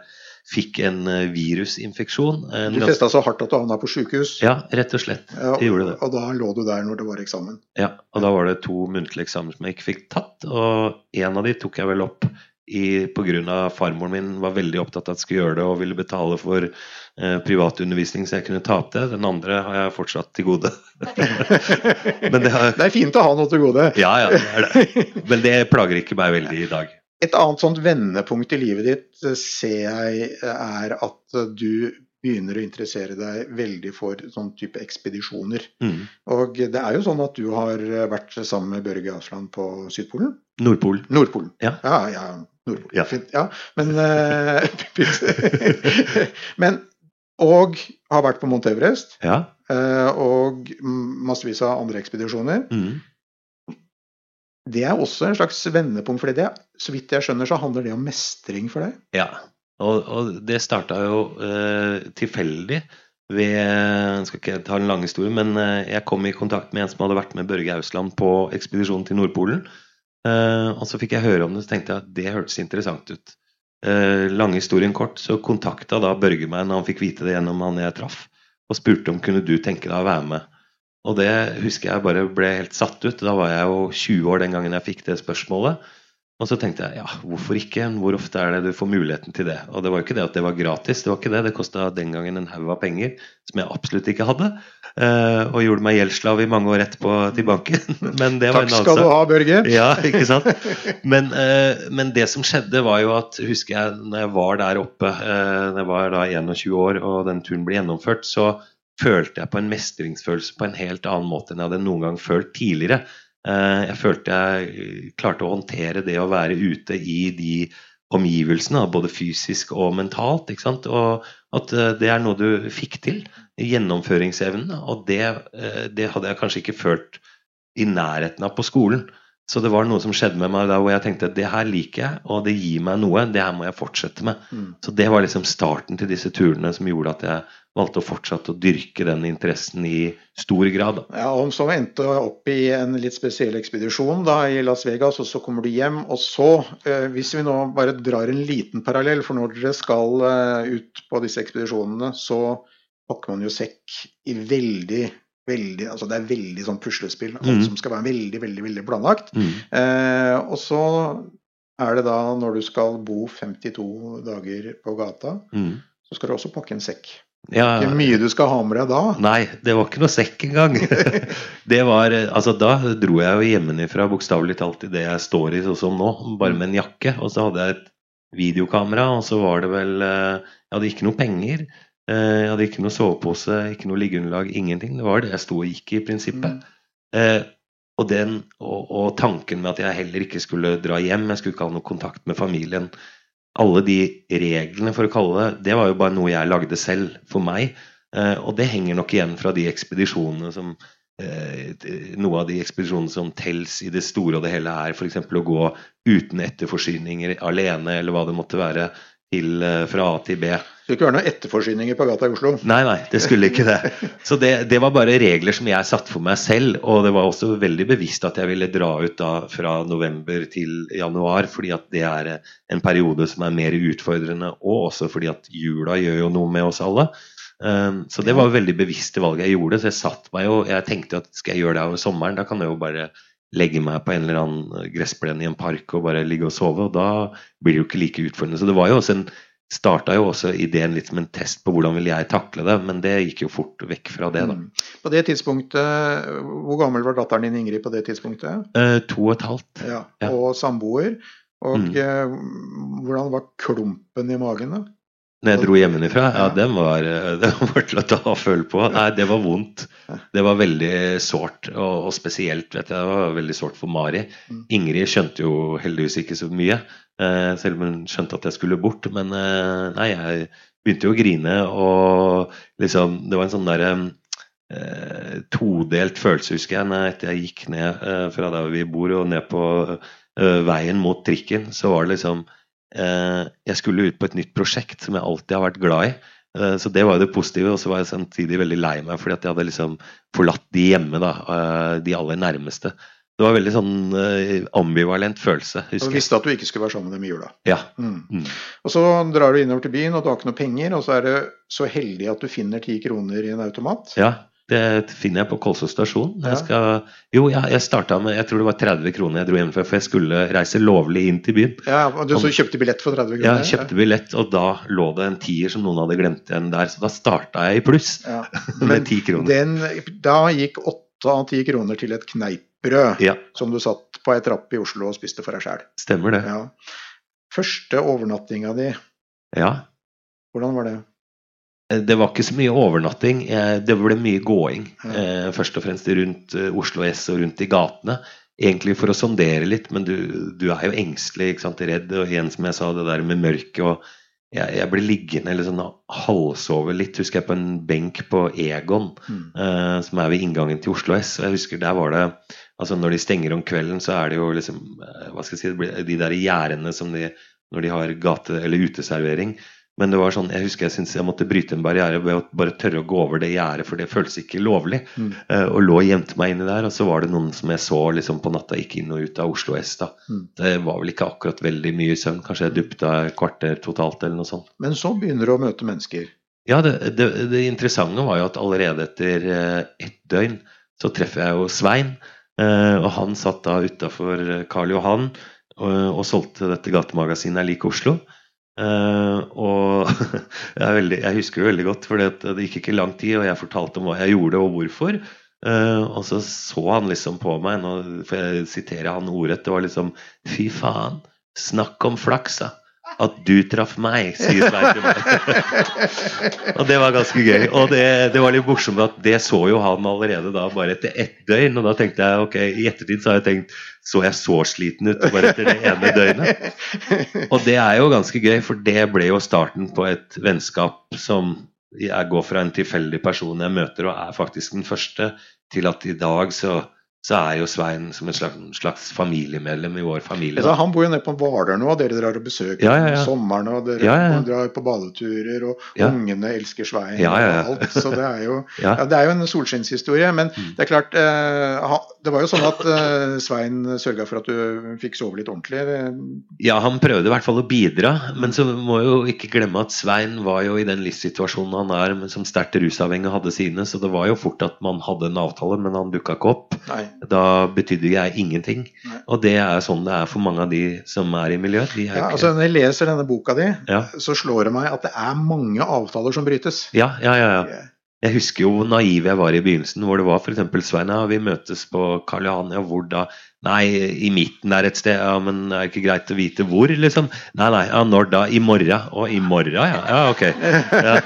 fikk en eh, virusinfeksjon. En Du festa så hardt at du havna på sjukehus. Ja, rett og slett. Ja, og, gjorde det. Og da lå du der når det var eksamen. Ja, og da var det to muntlige eksamener som jeg ikke fikk tatt, og en av de tok jeg vel opp i, på grunn av farmoren min var veldig opptatt av at jeg skulle gjøre det og ville betale for eh, privatundervisning så jeg kunne ta opp det. Den andre har jeg fortsatt til gode. Men det, har, Det er fint å ha noe til gode. ja, ja, det er det. Men det plager ikke meg veldig i dag. Et annet sånt vendepunkt i livet ditt eh, ser jeg eh, er at eh, du begynner å interessere deg veldig for sånn type ekspedisjoner. Mm. Og det er jo sånn at du har eh, vært sammen med Børge Asland på Sydpolen. Nordpolen. Nordpolen. Ja. Ja, ja, Nordpolen. Ja. Fint. ja. Men, eh, men Og har vært på Mount Everest. Ja. eh, Og massevis av andre ekspedisjoner. Mm. Det er også en slags vendepunkt for det. Så vidt jeg skjønner, så handler det om mestring for deg. Ja, og, og det starta jo eh, tilfeldig ved Jeg skal ikke ta en lang historie, men eh, jeg kom i kontakt med en som hadde vært med Børge Ausland på ekspedisjonen til Nordpolen. Eh, og så fikk jeg høre om det, så tenkte jeg at det hørtes interessant ut. Eh, lang historien kort, så kontakta da Børge meg når han fikk vite det gjennom han jeg traff, og spurte om kunne du tenke deg å være med. Og det husker jeg bare ble helt satt ut. Da var jeg jo 20 år den gangen jeg fikk det spørsmålet. Og så tenkte jeg ja, hvorfor ikke? Hvor ofte er det du får muligheten til det? Og det var jo ikke det at det var gratis, det var ikke det. Det kosta den gangen en haug av penger som jeg absolutt ikke hadde. eh, og gjorde meg gjeldsslav i mange år etterpå til banken. Men det var Takk en annen skal du ha, Børge. Ja, ikke sant? Men, eh, men det som skjedde, var jo at husker jeg når jeg var der oppe, eh, når jeg var da 21 år og den turen ble gjennomført, så følte jeg på en mestringsfølelse på en helt annen måte enn jeg hadde noen gang følt tidligere. Eh, Jeg følte jeg klarte å håndtere det å være ute i de omgivelsene, både fysisk og mentalt. Og at eh, det er noe du fikk til. Gjennomføringsevnen. Og det, eh, det hadde jeg kanskje ikke følt i nærheten av på skolen. Så det var noe som skjedde med meg da hvor jeg tenkte det her liker jeg, og det gir meg noe. Det her må jeg fortsette med. Mm. Så det var liksom starten til disse turene som gjorde at jeg valgte å fortsette å dyrke den interessen i stor grad. Da. Ja, og Så endte opp i en litt spesiell ekspedisjon da i Las Vegas, og så kommer du hjem. Og så, eh, hvis vi nå bare drar en liten parallell, for når dere skal eh, ut på disse ekspedisjonene, så pakker man jo sekk i veldig veldig, altså Det er veldig sånn puslespill. Alt mm. som skal være veldig veldig, veldig planlagt. Mm. Eh, og så er det da, når du skal bo 52 dager på gata, Mm. så skal du også pakke en sekk. Ja, Ikke mye du skal ha med deg da. Nei, det var ikke noe sekk engang. det var, eh, altså Da dro jeg jo hjemmefra bokstavelig talt i det jeg står i sånn som nå, bare med en jakke. Og så hadde jeg et videokamera, og så var det vel eh, Jeg hadde ikke noe penger. Eh, Jeg hadde ikke noe sovepose, ikke noe liggeunderlag, ingenting. Det var det jeg sto og gikk i, prinsippet. Mm. og, den, og, og tanken med at jeg heller ikke skulle dra hjem, jeg skulle ikke ha noe kontakt med familien. Alle de reglene, for å kalle det, det var jo bare noe jeg lagde selv for meg. Eh, og det henger nok igjen fra de ekspedisjonene som Noe av de ekspedisjonene som tels i det store og det hele er f.eks. å gå uten etterforsyninger alene, eller hva det måtte være, til, eh, fra A til B. Det skulle ikke være noen etterforsyninger på gata i Oslo. Nei, nei, det skulle ikke det. Så det, det var bare regler som jeg satte for meg selv. Og det var også veldig bevisst at jeg ville dra ut da fra november til januar, fordi at det er en periode som er mer utfordrende, og også fordi at jula gjør jo noe med oss alle. Um, så det var veldig bevisste valg jeg gjorde. Så jeg satt meg jo Jeg tenkte at skal jeg gjøre det over sommeren, da kan jeg jo bare legge meg på en eller annen gressplen i en park og bare ligge og sove, og da blir det jo ikke like utfordrende. Så det var jo også en starta jo også ideen litt som en test på hvordan vil jeg takle det, men det gikk jo fort vekk fra det, da. Mm. På det tidspunktet, Hvor gammel var datteren din Ingrid på det tidspunktet? Eh, to og et halvt. Ja, Ja. Og samboer. Og Mm. eh, hvordan var klumpen i magen, da? Når jeg dro hjemmefra, ja, den var, eh, den var til å ta og på. Nei, det var vondt. Det var veldig sårt, og, og spesielt vet jeg, det var veldig sårt for Mari. Ingrid skjønte jo heldigvis ikke så mye, eh, selv om hun skjønte at jeg skulle bort. Men eh, nei, jeg begynte jo å grine, og liksom Det var en sånn derre eh, todelt følelse, husker jeg, når etter jeg gikk ned fra der vi bor og ned på veien mot trikken, så var det liksom Jeg skulle ut på et nytt prosjekt som jeg alltid har vært glad i. Eh, så det var jo det positive, og så var jeg samtidig veldig lei meg fordi at jeg hadde liksom forlatt de hjemme, da, eh, de aller nærmeste. Det var veldig sånn eh, ambivalent følelse, du husker jeg. visste at du ikke skulle være sammen med dem i jula. Ja. Mm. Mm. Og så drar du innover til byen, og du har ikke noe penger, og så er du så heldig at du finner ti kroner i en automat. Ja, det finner jeg på Kolsås stasjon. Jeg skal, jo, jeg, jeg starta med jeg tror det var 30 kroner jeg dro hjem for for jeg skulle reise lovlig inn til byen. Ja, og Du så kjøpte billett for 30 Ja, kroner? jeg kjøpte billett, og da lå det en tier som noen hadde glemt igjen der. Så da starta jeg i pluss Ja. med ti kroner. Den, da gikk åtte av ti kroner til et kneippbrød Ja. som du satt på ei trapp i Oslo og spiste for deg sjæl. Stemmer det. Ja. Første overnattinga di, Ja. hvordan var det? Eh, Det var ikke så mye overnatting. eh, Det ble mye gåing. Ja. Først og fremst rundt eh, Oslo S og rundt i gatene. Egentlig for å sondere litt, men du, du er jo engstelig, redd. Og igjen, som jeg sa, det der med mørket og jeg, jeg ble liggende eller sånn halvsove litt, husker jeg, på en benk på Egon, eh, som er ved inngangen til Oslo S. Og jeg husker der var det Altså når de stenger om kvelden, så er det jo liksom eh, Hva skal jeg si De der gjerdene som de Når de har gate- eller uteservering. Men det var sånn, jeg husker jeg syntes jeg måtte bryte en barriere ved å bare tørre å gå over det gjerdet, for det føltes ikke lovlig. Mm. Uh, og lå og gjemte meg inni der, og så var det noen som jeg så liksom på natta gikk inn og ut av Oslo S. da. Mm. Det var vel ikke akkurat veldig mye søvn, kanskje jeg duppa et kvarter totalt eller noe sånt. Men så begynner du å møte mennesker. Ja, det, det, det interessante var jo at allerede etter uh, ett døgn så treffer jeg jo Svein. Uh, og han satt da utafor Karl Johan og, og solgte dette gatemagasinet Lik Oslo. Eh, og jeg, veldig, jeg husker det veldig godt, for det gikk ikke lang tid, og jeg fortalte om hva jeg gjorde og hvorfor. Uh, og så så han liksom på meg, nå får jeg sitere han ordrett, det var liksom Fy faen, snakk om flaks, da. At du traff meg, sier Svein til meg. og det var ganske gøy. Og det, det var litt morsomt at det så jo han allerede da bare etter ett døgn. Og da tenkte jeg ok, i ettertid så har jeg tenkt så jeg så sliten ut bare etter det ene døgnet? Og det er jo ganske gøy, for det ble jo starten på et vennskap som jeg går fra en tilfeldig person jeg møter, og er faktisk den første, til at i dag så så er jo Svein som et slags, slags familiemedlem i vår familie. Ja, han bor jo nede på Hvaler nå, og dere drar og besøker Ja, ja, ja. om sommeren. Og dere drar på badeturer, og ungene elsker Svein og alt. Så det er jo. Mm. det er jo en solskinnshistorie. Men det er klart eh, Det var jo sånn at eh, Svein sørga for at du fikk sove litt ordentlig. Ja, han prøvde i hvert fall å bidra, men så må jo ikke glemme at Svein var jo i den livssituasjonen han er, men som sterkt rusavhengig hadde sine, så det var jo fort at man hadde en avtale, men han dukka ikke opp. Nei. Da betydde jeg ingenting. Og det er sånn det er for mange av de som er i miljøet. Ja, ikke... altså Når jeg leser denne boka di, Ja. så slår det meg at det er mange avtaler som brytes. Ja, ja, ja, ja. Jeg husker jo hvor naiv jeg var i begynnelsen, hvor det var f.eks. Svein, ja, vi møtes på Karl Johan, ja, hvor da? Nei, i midten der et sted, ja, men er det ikke greit å vite hvor, liksom? Nei, nei, ja, når da? I morgen? Å, i morgen, ja. Ja, ok. Ja.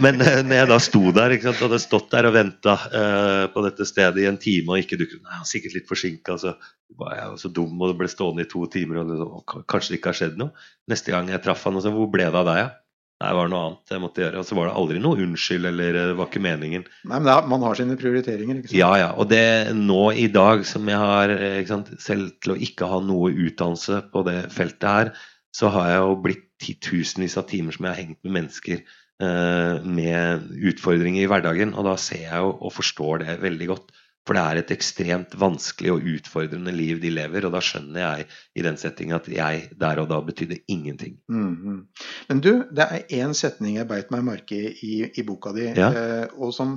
Men eh, når jeg da sto der, ikke sant, hadde stått der og venta eh, på dette stedet i en time og ikke dukket Nei, er sikkert litt forsinka, så var jeg så dum og ble stående i to timer, og liksom, kanskje det ikke har skjedd noe. Neste gang jeg traff han, og så Hvor ble det av deg, ja? Nei, var det noe annet jeg måtte gjøre. Og så var det aldri noe unnskyld, eller eh, det var ikke meningen. Nei, men er, Man har sine prioriteringer. ikke sant? Ja, ja. Og det nå i dag som jeg har eh, sant, Selv til å ikke ha noe utdannelse på det feltet her, så har jeg jo blitt titusenvis av timer som jeg har hengt med mennesker eh, med utfordringer i hverdagen. Og da ser jeg jo og forstår det veldig godt. For det er et ekstremt vanskelig og utfordrende liv de lever. Og da skjønner jeg i den settingen at jeg der og da betydde ingenting. Mhm. Men du, det er én setning jeg beit meg merke i i boka di, Ja. eh, og som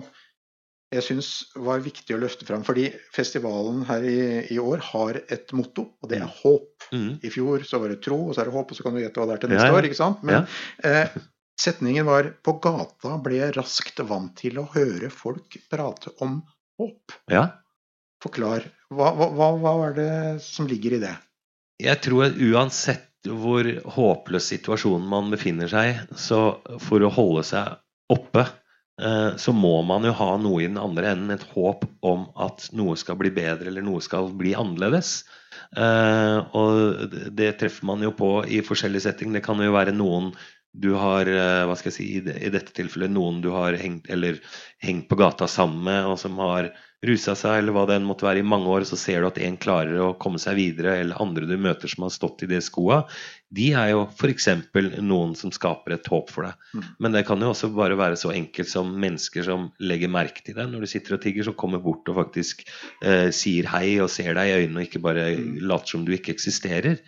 jeg syns var viktig å løfte fram. Fordi festivalen her i, i år har et motto, og det er håp. I fjor så var det tro, og så er det håp, og så kan du gjette hva det er til neste Ja, ja. år. ikke sant? Men eh, setningen var på gata ble jeg raskt vant til å høre folk prate om håp. Ja. Forklar. Hva, hva, hva, er det som ligger i det? Jeg tror at uansett hvor håpløs situasjonen man befinner seg i, så for å holde seg oppe, eh, så må man jo ha noe i den andre enden, et håp om at noe skal bli bedre, eller noe skal bli annerledes. Eh, Og det- det treffer man jo på i forskjellige settinger. Det kan jo være noen du har eh, hva skal jeg si, i dette tilfellet noen du har hengt, eller hengt på gata sammen med, og som har rusa seg, eller hva det enn måtte være, i mange år, så ser du at en klarer å komme seg videre, eller andre du møter som har stått i de skoa, de er jo f.eks. noen som skaper et håp for deg. Men det kan jo også bare være så enkelt som mennesker som legger merke til deg når du sitter og tigger, som kommer bort og faktisk eh, sier hei og ser deg i øynene, og ikke bare later som du ikke eksisterer.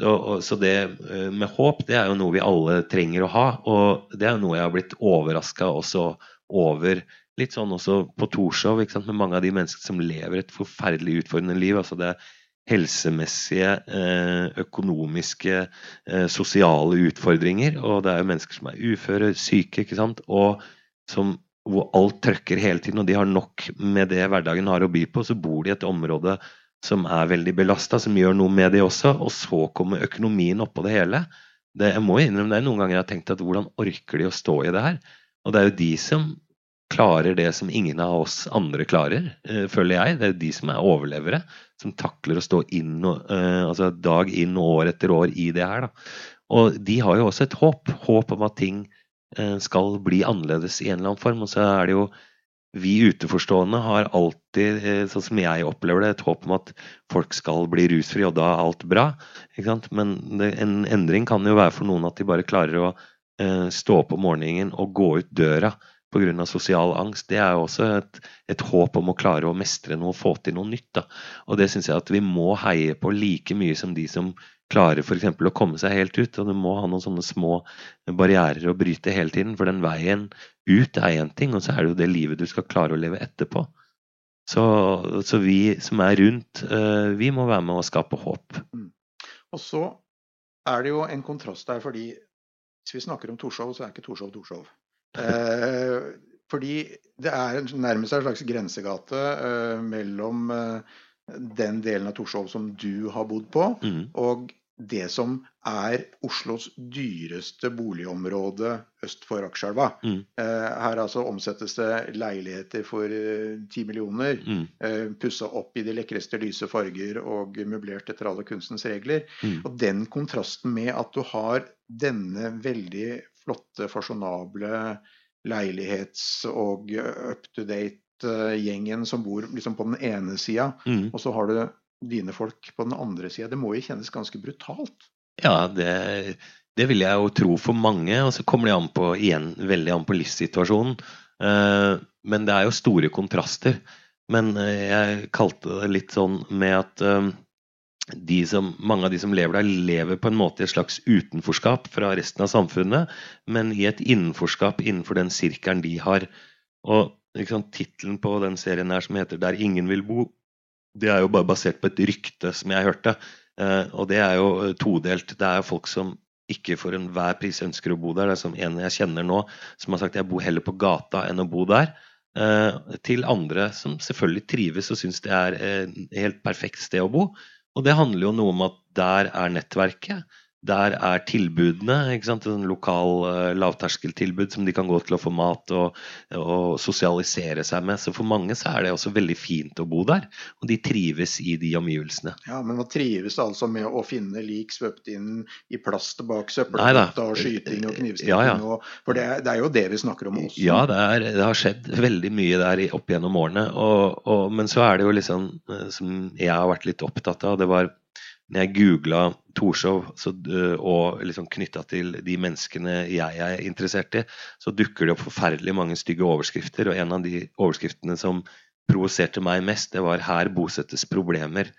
Og, og, så det eh, med håp, det er jo noe vi alle trenger å ha. Og det er jo noe jeg har blitt overraska også over. Litt sånn også på Torshov, med mange av de menneskene som lever et forferdelig utfordrende liv. altså det helsemessige, eh, økonomiske, eh, sosiale utfordringer. Og det er jo mennesker som er uføre, syke, ikke sant. Og som, hvor alt trøkker hele tiden, og de har nok med det hverdagen har å by på. Så bor de i et område som er veldig belasta, som gjør noe med det også. Og så kommer økonomien oppå det hele. Det, jeg må innrømme det noen ganger jeg har tenkt at hvordan orker de å stå i det her? Og det er jo de som klarer det som ingen av oss andre klarer, eh, føler jeg. Det er jo de som er overlevere, som takler å stå inn eh, altså dag inn og år etter år i det her. Da. Og de har jo også et håp. Håp om at ting eh, skal bli annerledes i en eller annen form. Og så er det jo vi utenforstående har alltid, eh, sånn som jeg opplever det, et håp om at folk skal bli rusfri, og da er alt bra. Men det, en endring kan jo være for noen at de bare klarer å eh, stå opp om morgenen og gå ut døra pga. sosial angst. Det er jo også et, et håp om å klare å mestre noe få til noe nytt. Da. Og det syns jeg at vi må heie på like mye som de som klarer f.eks. å komme seg helt ut. Og du må ha noen sånne små barrierer å bryte hele tiden. For den veien ut er én ting, og så er det jo det livet du skal klare å leve etterpå. Så, så vi som er rundt, eh, vi må være med å skape håp. Og så er det jo en kontrast der, fordi hvis vi snakker om Torshov, så er ikke Torshov Torshov. Eh, fordi det er nærmest en slags grensegate eh, mellom eh, den delen av Torshov som du har bodd på, Mm. og det som er Oslos dyreste boligområde øst for Akerselva. Mm. Eh, her altså omsettes det leiligheter for ti millioner. Mm. Eh, Pussa opp i de lekreste lyse farger og møblert etter alle kunstens regler. Mm. Og den kontrasten med at du har denne veldig flotte, fasjonable leilighets- og up to date Rødt-gjengen som bor liksom på den ene sida, Mm. og så har du dine folk på den andre sida. Det må jo kjennes ganske brutalt? Ja, det, det vil jeg jo tro for mange. Og så kommer det an på, igjen, veldig an på livssituasjonen. Eh, men det er jo store kontraster. Men eh, jeg kalte det litt sånn med at eh, de som, mange av de som lever der, lever på en måte i et slags utenforskap fra resten av samfunnet, men i et innenforskap innenfor den sirkelen de har. Og liksom, tittelen på den serien her som heter 'Der ingen vil bo', det er jo bare basert på et rykte som jeg hørte. Eh, og det er jo eh, todelt. Det er jo folk som ikke for enhver pris ønsker å bo der. Det er som en jeg kjenner nå, som har sagt jeg bor heller på gata enn å bo der. Eh, til andre som selvfølgelig trives og syns det er et helt perfekt sted å bo. Og det handler jo noe om at der er nettverket. Der er tilbudene. ikke sant? En lokal eh, lavterskeltilbud som de kan gå til å få mat og, og sosialisere seg med. Så for mange så er det også veldig fint å bo der. Og de trives i de omgivelsene. Ja, Men hva trives altså med å finne lik svøpt inn i plast bak søppelbøtta og skyting og knivstikking? Ja, ja. For det er, det er jo det vi snakker om også. Ja, det, er, det har skjedd veldig mye der opp gjennom årene. Og, og, men så er det jo liksom eh, som jeg har vært litt opptatt av, det var når jeg googla Torshov eh, og liksom knytta til de menneskene jeg er interessert i, så dukker det opp forferdelig mange stygge overskrifter. Og en av de overskriftene som provoserte meg mest, det var 'Her bosettes problemer'.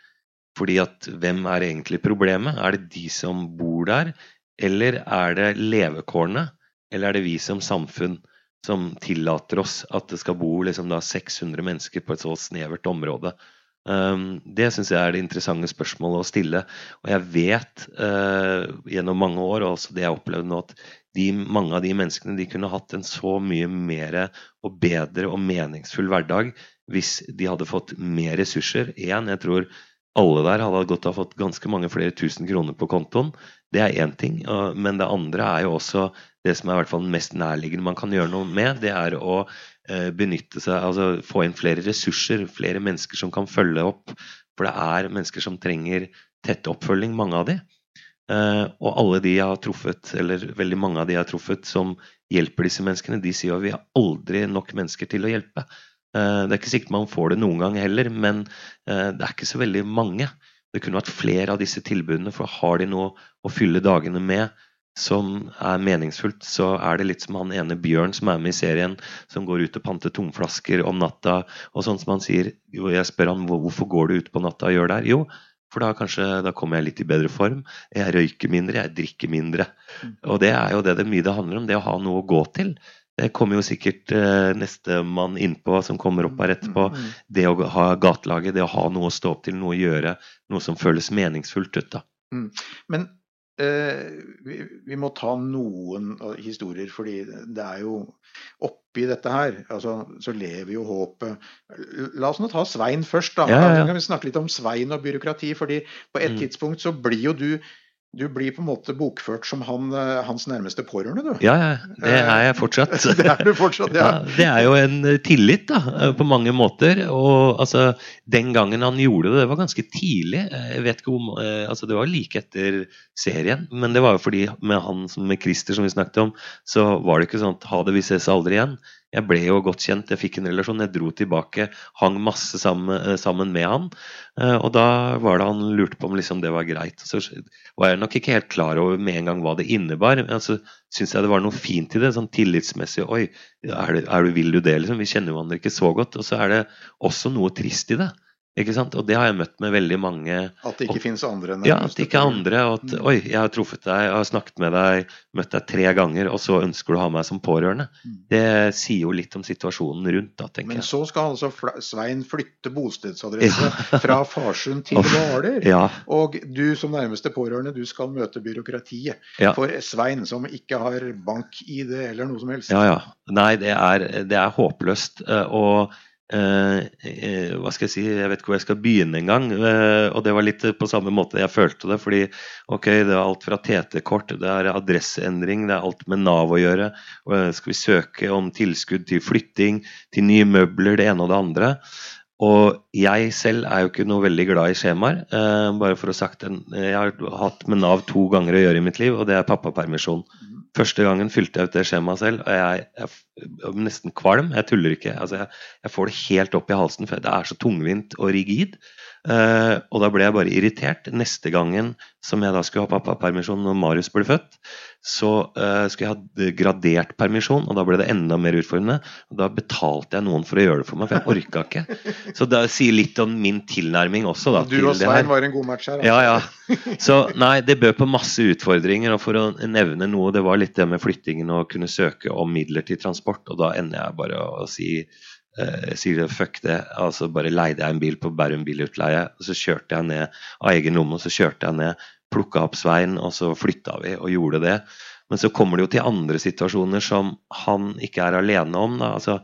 Fordi at hvem er egentlig problemet? Er det de som bor der, eller er det levekårene? Eller er det vi som samfunn som tillater oss at det skal bo liksom da 600 mennesker på et så snevert område? Um, det syns jeg er det interessante spørsmålet å stille. Og jeg vet uh, gjennom mange år, og også det jeg opplevde nå, at de, mange av de menneskene de kunne hatt en så mye mer og bedre og meningsfull hverdag hvis de hadde fått mer ressurser. En, jeg tror alle der hadde godt ha fått ganske mange flere tusen kroner på kontoen. Det er én ting. Men det andre er jo også det som er i hvert fall mest nærliggende man kan gjøre noe med. Det er å eh, benytte seg, altså få inn flere ressurser, flere mennesker som kan følge opp. For det er mennesker som trenger tett oppfølging, mange av de. Eh, og alle de jeg har truffet, eller veldig mange av de jeg har truffet som hjelper disse menneskene, de sier jo vi har aldri nok mennesker til å hjelpe. Eh, det er ikke sikkert man får det noen gang heller, men eh, det er ikke så veldig mange. Det kunne vært flere av disse tilbudene, for har de noe å fylle dagene med som er meningsfullt, så er det litt som han ene Bjørn som er med i serien, som går ut og panter tomflasker om natta, og sånn som han sier jo, Jeg spør han hvorfor går du ut på natta og gjør det her? Jo, for da kanskje da kommer jeg litt i bedre form. Jeg røyker mindre, jeg drikker mindre. Og det er jo det det mye det handler om, det å ha noe å gå til. Det kommer jo sikkert eh, nestemann innpå som kommer opp her etterpå. Det å ha gatelaget, det å ha noe å stå opp til, noe å gjøre, noe som føles meningsfullt ut. da. Mm. Men vi, vi må ta noen historier, fordi det er jo oppi dette her altså, så lever jo håpet. La oss nå ta Svein først, da. Ja, ja, ja. Så kan vi snakke litt om Svein og byråkrati. fordi på et Mm. tidspunkt så blir jo du du blir på en måte bokført som han, eh, hans nærmeste pårørende, du. Ja, ja, det er jeg fortsatt. det er du fortsatt, ja. Ja, det er jo en eh, tillit, da, eh, på mange måter. Og altså, den gangen han gjorde det, det var ganske tidlig. Jeg vet ikke om, altså Det var like etter serien, men det var jo fordi med han som med Christer, som vi snakket om, så var det ikke sånn at ha det, vi ses aldri igjen. Jeg ble jo godt kjent, jeg fikk en relasjon, jeg dro tilbake, hang masse sammen, eh, sammen med han. Eh, Og da var det han lurte på om liksom det var greit. Så var jeg nok ikke helt klar over med en gang hva det innebar. Men så syns jeg det var noe fint i det, sånn tillitsmessig. Oi, er du, er du, vil du det, liksom? Vi kjenner hverandre ikke så godt. Og så er det også noe trist i det. Ikke sant? Og det har jeg møtt med veldig mange. At det ikke finnes andre enn Ja, at det ikke er andre. Og at oi, jeg har truffet deg, jeg har snakket med deg, møtt deg tre ganger, og så ønsker du å ha meg som pårørende. Det sier jo litt om situasjonen rundt, da, tenker Men jeg. så skal altså Svein flytte bostedsadresse fra Farsund til Hvaler. ja. Og du som nærmeste pårørende, du skal møte byråkratiet. Ja. For Svein som ikke har bank-ID eller noe som helst. Ja, ja. Nei, det er, det er håpløst. eh, Og eh, eh, hva skal jeg si, jeg vet ikke hvor jeg skal begynne engang. Eh, og det var litt på samme måte jeg følte det. Fordi ok, det er alt fra TT-kort, det er adresseendring, det er alt med Nav å gjøre. Og, eh, skal vi søke om tilskudd til flytting, til nye møbler, det ene og det andre. Og jeg selv er jo ikke noe veldig glad i skjemaer. eh, bare for å sagt Jeg har hatt med Nav to ganger å gjøre i mitt liv, og det er pappapermisjon. Første gangen fylte jeg ut det skjemaet selv, og jeg, jeg, er nesten kvalm. Jeg tuller ikke. Altså, jeg, jeg får det helt opp i halsen, for det er så tungvint og rigid. Uh, og da ble jeg bare irritert. Neste gangen som jeg da skulle ha pappapermisjon når Marius ble født, så uh, skulle jeg ha gradert permisjon, og da ble det enda mer utfordrende. Og da betalte jeg noen for å gjøre det for meg, for jeg orka ikke. Så det sier litt om min tilnærming også. Da, Du og. Svein var en god match her. altså. Ja, ja. Så nei, det bød på masse utfordringer. Og for å nevne noe, det var litt det med flyttingen og kunne søke om midler til transport. Og da ender jeg bare å si eh, sier det, fuck det. Altså bare leide jeg en bil på Bærum bilutleie, og så kjørte jeg ned av egen lomme, og så kjørte jeg ned, plukka opp Svein, og så flytta vi og gjorde det. Men så kommer det jo til andre situasjoner som han ikke er alene om. Da. Altså,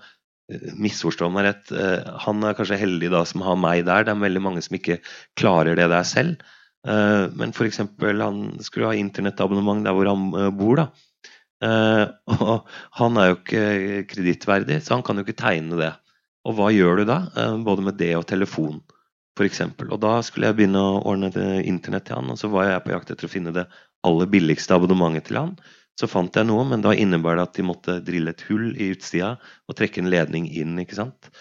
eh, Misforstå meg rett, eh, han er kanskje heldig da som har meg der. Det er veldig mange som ikke klarer det der selv. Eh, Men f.eks. han skulle ha internettabonnement der hvor han bor. da. Og han er jo ikke kredittverdig, så han kan jo ikke tegne det. Og hva gjør du da? Både med det og telefon, f.eks. Og da skulle jeg begynne å ordne internett til han, og så var jeg på jakt etter å finne det aller billigste abonnementet til han. Så fant jeg noe, men da innebar det at de måtte drille et hull i utsida og trekke en ledning inn. ikke sant?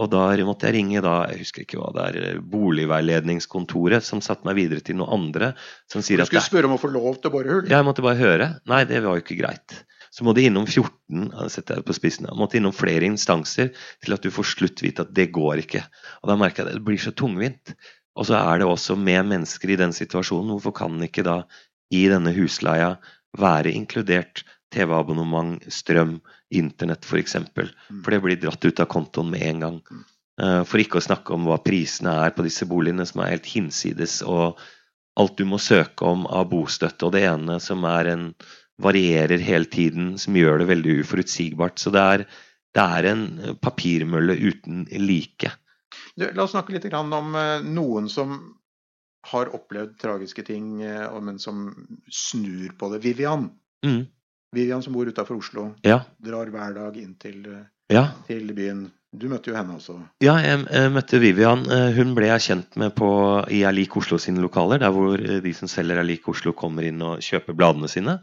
Og da måtte jeg ringe da, jeg husker ikke hva det er, boligveiledningskontoret, som satte meg videre til noen andre. som sier at... Du at skulle det- spørre om å få lov til å bore hull. ja, jeg måtte bare høre. Nei, det var jo ikke greit. Så må de innom 14 ja, setter jeg på spissen, ja, måtte innom flere instanser til at du får slutt vite at det går ikke. Og da merker jeg at det blir så tungvint. Og så er det også med mennesker i den situasjonen. Hvorfor kan ikke da i denne husleia være inkludert TV-abonnement, strøm, internett f.eks.? For, for det blir dratt ut av kontoen med en gang. Eh, For ikke å snakke om hva prisene er på disse boligene, som er helt hinsides. og alt du må søke om av bostøtte, og det ene som er en varierer hele tiden, som gjør det veldig uforutsigbart. Så det er, det er en papirmølle uten like. Du, la oss snakke litt om eh, noen som har opplevd tragiske ting, eh, men som snur på det. Vivian. Mm. Vivian som bor utafor Oslo. Ja. Drar hver dag inn til, eh, Ja. til byen. Du møtte jo henne også. Ja, jeg, jeg møtte Vivian. Hun ble jeg kjent med på, i Er lik Oslo sine lokaler, der hvor de som selger Er lik Oslo kommer inn og kjøper bladene sine.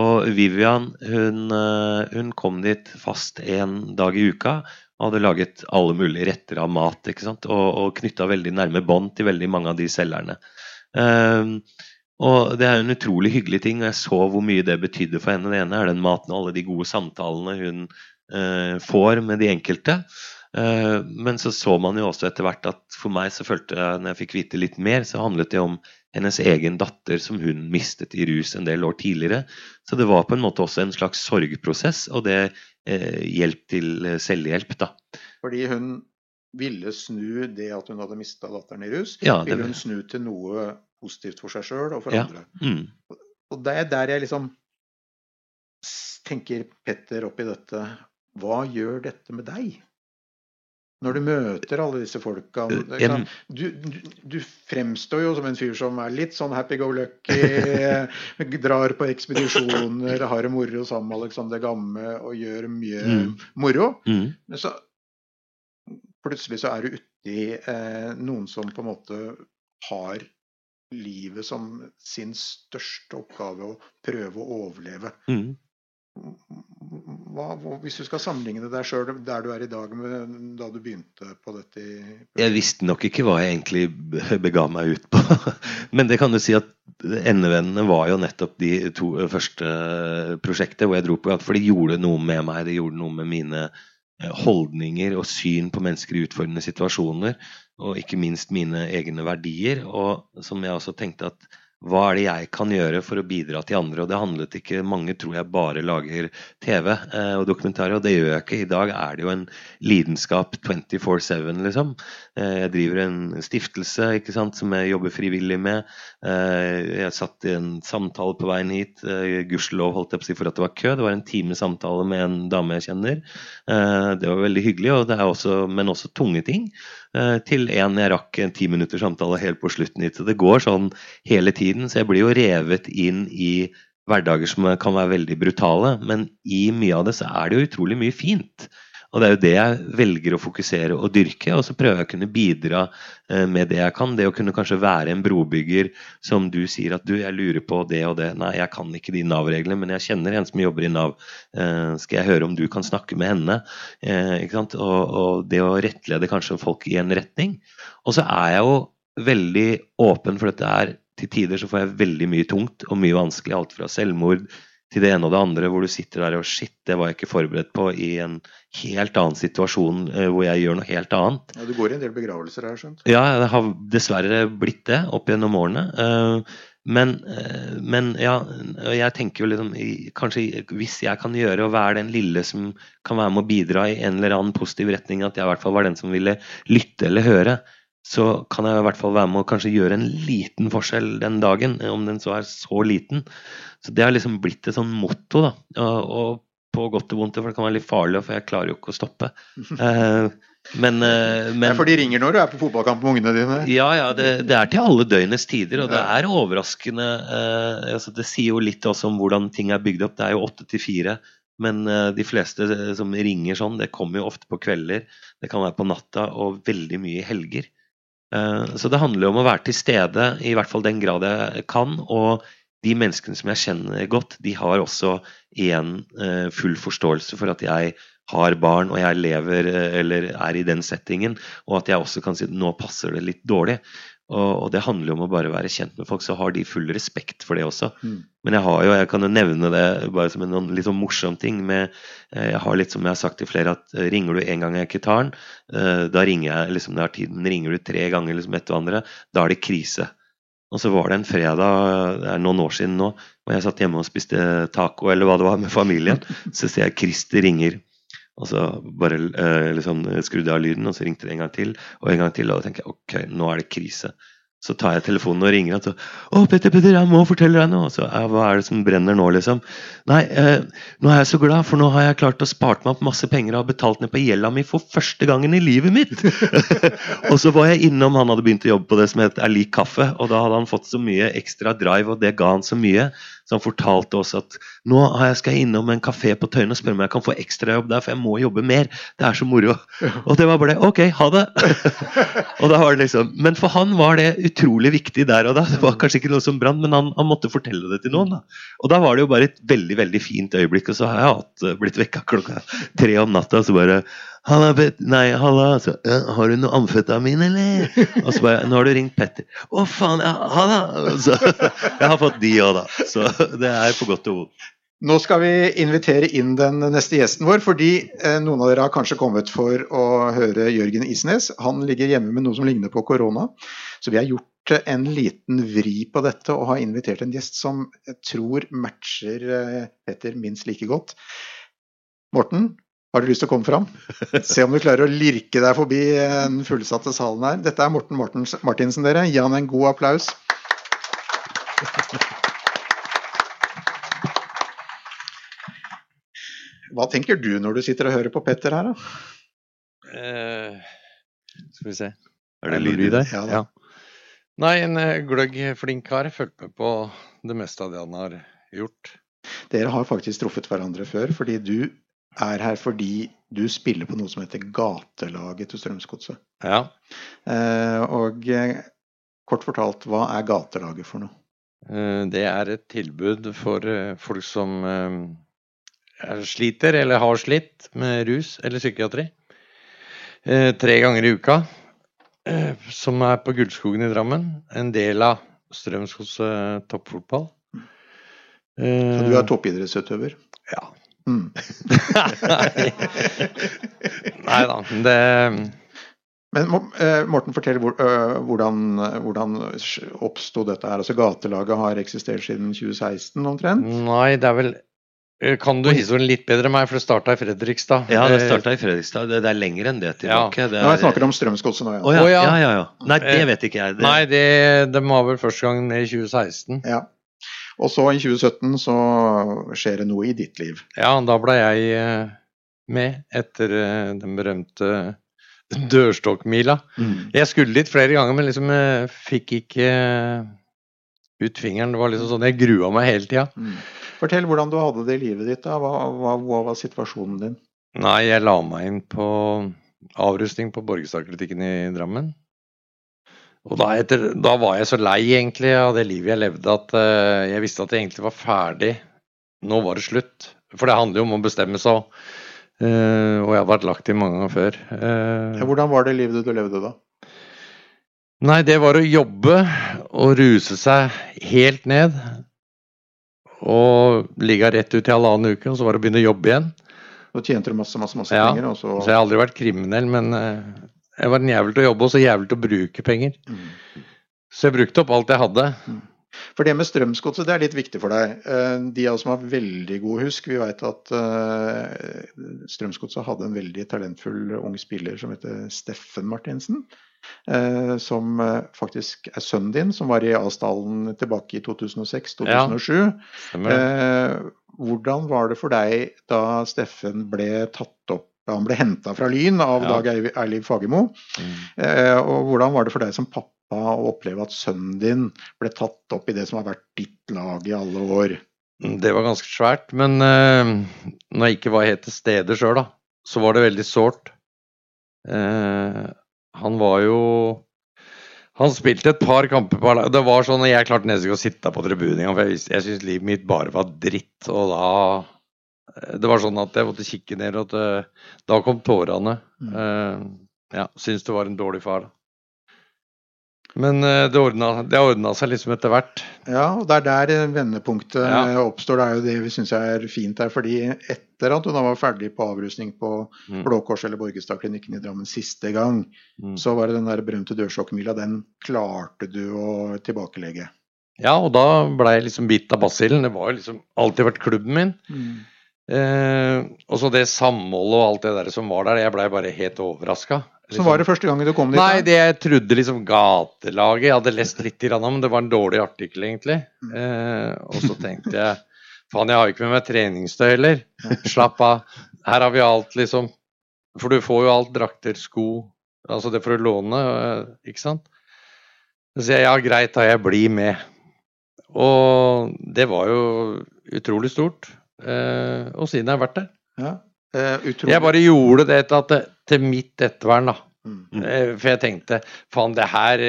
Og Vivian hun, eh, hun kom dit fast en dag i uka og hadde laget alle mulige retter av mat ikke sant? og, og knytta veldig nærme bånd til veldig mange av de selgerne. Um, og det er en utrolig hyggelig ting, og jeg så hvor mye det betydde for henne. Det ene er den maten og alle de gode samtalene hun uh, får med de enkelte. Eh, men så så man jo også etter hvert at for meg så følte jeg, når jeg fikk vite litt mer, så handlet det om hennes egen datter som hun mistet i rus en del år tidligere. Så det var på en måte også en slags sorgprosess, og det eh, hjelp til eh, selvhjelp, da. Fordi hun ville snu det at hun hadde mista datteren i rus, Ja, det ville hun snu til noe positivt for seg sjøl og for Ja. andre. Mm. Og det er der jeg liksom tenker Petter oppi dette. Hva gjør dette med deg? Når du møter alle disse folka Eh, du, du, du fremstår jo som en fyr som er litt sånn happy-go-lucky, drar på ekspedisjoner, har det moro sammen med Alexander Gamme og gjør mye Mm. moro. Mm. Men så plutselig så er du uti eh, noen som på en måte har livet som sin største oppgave å prøve å overleve. Mm. Hva, hvis du skal sammenligne deg sjøl der du er i dag med da du begynte på dette Jeg visste nok ikke hva jeg egentlig be- bega meg ut på. Men det kan du si at endevendene var jo nettopp de to første prosjektene hvor jeg dro på gang For det gjorde noe med meg. Det gjorde noe med mine eh, holdninger og syn på mennesker i utfordrende situasjoner. Og ikke minst mine egne verdier. Og som jeg også tenkte at hva er det jeg kan gjøre for å bidra til andre? Og det handlet ikke Mange tror jeg bare lager TV eh, og dokumentarer, og det gjør jeg ikke. I dag er det jo en lidenskap 24-7, liksom. Eh, jeg driver en stiftelse ikke sant, som jeg jobber frivillig med. Eh, jeg satt i en samtale på veien hit. Gudskjelov holdt jeg på å si for at det var kø. Det var en time samtale med en dame jeg kjenner. Det var veldig hyggelig, og det er også, men også tunge ting. Eh, til en jeg rakk en ti minutters samtale helt på slutten. Så det går sånn hele tiden. Så jeg blir jo revet inn i hverdager som kan være veldig brutale, men i mye av det så er det jo utrolig mye fint. Og det er jo det jeg velger å fokusere og dyrke, og så prøver jeg å kunne bidra eh, med det jeg kan. Det å kunne kanskje være en brobygger som du sier at du, jeg lurer på det og det. Nei, jeg kan ikke de Nav-reglene, men jeg kjenner en som jobber i Nav. Eh, skal jeg høre om du kan snakke med henne? Eh, ikke sant? Og, og det å rettlede kanskje folk i en retning. Og så er jeg jo veldig åpen for dette er til tider så får jeg veldig mye tungt og mye vanskelig. Alt fra selvmord til det ene og det andre, hvor du sitter der og shit, det var jeg ikke forberedt på i en helt annen situasjon eh, hvor jeg gjør noe helt annet. Ja, du går i en del begravelser her, skjønt? Ja, det har dessverre blitt det opp gjennom årene. Eh, men, eh, men ja, jeg tenker jo liksom Kanskje hvis jeg kan gjøre og være den lille som kan være med å bidra i en eller annen positiv retning, at jeg i hvert fall var den som ville lytte eller høre, så kan jeg i hvert fall være med og kanskje gjøre en liten forskjell den dagen, om den så er så liten. Så det har liksom blitt et sånn motto, da. Og, og på godt og vondt, for det kan være litt farlig, for jeg klarer jo ikke å stoppe. Uh, men, uh, men ja, For de ringer når du er på fotballkamp med ungene dine? Ja, ja. Det, det er til alle døgnets tider, og det er overraskende. Eh, altså, det sier jo litt også om hvordan ting er bygd opp. Det er jo åtte til fire. Men de fleste som ringer sånn, det kommer jo ofte på kvelder. Det kan være på natta og veldig mye i helger. Eh, så det handler om å være til stede i hvert fall den grad jeg kan. Og de menneskene som jeg kjenner godt, de har også igjen eh, full forståelse for at jeg har barn og jeg lever eh, eller er i den settingen, og at jeg også kan si at nå passer det litt dårlig. Og, det handler jo om å bare være kjent med folk, så har de full respekt for det også. Mm. Men jeg har jo, jeg kan jo nevne det bare som en litt sånn morsom ting. Med, eh, jeg har litt som jeg har sagt til flere, at eh, ringer du en gang jeg ikke tar den, eh, da ringer jeg liksom det har tiden. Ringer du tre ganger liksom etter hverandre, da er det krise. Og så var det en fredag, det er noen år siden nå, og jeg satt hjemme og spiste taco eller hva det var med familien. Så ser jeg Christer ringer. Og så bare eh, liksom, skrudde jeg av lyden, og så ringte det en gang til og en gang til. Og da tenker jeg ok, nå er det krise. Så tar jeg telefonen og ringer og så 'Å, Petter, Petter, jeg må fortelle deg noe.' Så, 'Hva er det som brenner nå', liksom? 'Nei, eh, nå er jeg så glad, for nå har jeg klart å spart meg opp masse penger og har betalt ned på gjelda mi for første gangen i livet mitt'. og så var jeg innom, han hadde begynt å jobbe på det som heter Er lik kaffe, og da hadde han fått så mye ekstra drive, og det ga han så mye. Så han fortalte oss at nå skal jeg innom en kafé på Tøyen og spørre om jeg kan få ekstrajobb der, for jeg må jobbe mer. Det er så moro. Og det var bare det. Ok, ha det! og da var det liksom, Men for han var det utrolig viktig der og da. Det var kanskje ikke noe som brant, men han, han, måtte fortelle det til noen. da. Og da var det jo bare et veldig veldig fint øyeblikk. Og så har jeg hatt, blitt vekka klokka tre om natta og så bare Halla, Bet... Nei, halla. Så, har du noe amfetamin, eller? Og så bare Nå har du ringt Petter. Å, faen. Ja, halla. Så, jeg har fått de òg, da. Så det er på godt og vondt. Nå skal vi invitere inn den neste gjesten vår, fordi eh, noen av dere har kanskje kommet for å høre Jørgen Isnes. Han ligger hjemme med noe som ligner på korona. Så vi har gjort en liten vri på dette og har invitert en gjest som jeg tror matcher eh, Petter minst like godt. Morten, har du lyst til å komme fram? Se om du klarer å lirke deg forbi den fullsatte salen her. Dette er Morten Mortens, Martinsen, dere. Gi han en god applaus. Hva tenker du når du sitter og hører på Petter her, da? Uh, skal vi se Er det lyd i det? Ja, ja. Nei, en eh, gløgg, flink kar. Fulgt med på det meste av det han har gjort. Dere har faktisk truffet hverandre før, fordi du er her fordi du spiller på noe som heter Gatelaget til Strømsgodset. Ja. Eh, og eh, kort fortalt, hva er Gatelaget for noe? Eh, det er et tilbud for folk som sliter eller har slitt med rus eller psykiatri. Tre ganger i uka. som er på Gullskogen i Drammen. En del av Strømsgodset toppfotball. Så du er toppidrettsutøver? Ja. Mm. Nei da, det men eh, Morten, fortell hvordan, hvordan oppsto dette her? Altså Gatelaget har eksistert siden 2016 omtrent? Nei, det er vel kan du historien litt bedre enn meg, for det starta i Fredrikstad? Ja, det starta i Fredrikstad. Det, er lenger enn det tilbake. Ja. Det er... Nå, jeg snakker om Strømsgodset nå, ja. Oh, ja. ja. ja, ja, Nei, det vet ikke jeg. Det... Nei, det, det var vel første gang i 2016. Ja. Og så i 2017 så skjer det noe i ditt liv. Ja, da ble jeg eh, med etter eh, den berømte dørstokkmila. Mm. Jeg skulle dit flere ganger, men liksom eh, fikk ikke ut fingeren. Det var liksom sånn, Jeg grua meg hele tida. Mm. Fortell hvordan du hadde det i livet ditt. da. Hva, hva, hva var situasjonen din? Nei, jeg la meg inn på avrustning på Borgestadklinikken i Drammen. Og da, etter, da var jeg så lei egentlig av det livet jeg levde at uh, jeg visste at jeg egentlig var ferdig. Nå var det slutt. For det handler jo om å bestemme seg Uh, og jeg har vært lagt i mange ganger før. Uh, Ja, Hvordan var det livet du levde da? Nei, det var å jobbe og ruse seg helt ned. Og ligge rett ut i halvannen uke, og så var det å begynne å jobbe igjen. Da tjente du masse, masse, masse Ja, penger. Og så... Så jeg har aldri vært kriminell, men jeg var en jævel til å jobbe og så jævel til å bruke penger. Så jeg brukte opp alt jeg hadde. For det med Strømsgodset det er litt viktig for deg. Eh, De av oss som har veldig god husk, vi vet at eh, Strømsgodset hadde en veldig talentfull ung spiller som heter Steffen Martinsen. eh, Som faktisk er sønnen din, som var i Asdalen tilbake i 2006-2007. Ja, Hvordan var det for deg da Steffen ble tatt opp han ble henta fra Lyn av Ja. Dag Eiliv Fagermo. Eh, og hvordan var det for deg som pappa å oppleve at sønnen din ble tatt opp i det som har vært ditt lag i alle år? Det var ganske svært. Men eh, når jeg ikke var helt til stede sjøl, da, så var det veldig sårt. Eh, han var jo Han spilte et par kamper på. Det var sånn at jeg klarte nesten ikke å sitte på tribunen engang, for jeg, jeg syntes livet mitt bare var dritt. Og da Det var sånn at jeg måtte kikke ned, og at, eh, da kom tårene. Eh, ja, syns det var en dårlig far. Men eh, det ordna, seg liksom etter hvert. Ja, og det er der eh, vendepunktet Ja. eh, oppstår. Det er jo det vi syns er fint her. fordi etter at du da var ferdig på avrusning på Mm. Blå Kors eller Borgestadklinikken i Drammen siste gang, Mm. så var det den der berømte dørstokkmila. Den klarte du å tilbakelegge. Ja, og da ble jeg liksom bitt av basillen. Det var jo liksom alltid vært klubben min. Eh, og så det samholdet og alt det der som var der, jeg blei bare helt overraska. Så var det første gangen du kom dit? Nei, det jeg trodde liksom gatelaget Jeg hadde lest litt, grann om, det var en dårlig artikkel, egentlig. Eh, og så tenkte jeg faen, jeg har jo ikke med meg treningstøy heller. Slapp av. Her har vi alt, liksom. For du får jo alt. Drakter, sko. Altså det får du låne, eh, ikke sant. Så sier jeg ja, greit, da jeg blir med. Og det var jo utrolig stort. Eh, og siden jeg har vært der. Ja. Eh. Jeg bare gjorde det til, at til mitt ettervern, da. Mm. Eh, For jeg tenkte faen, det her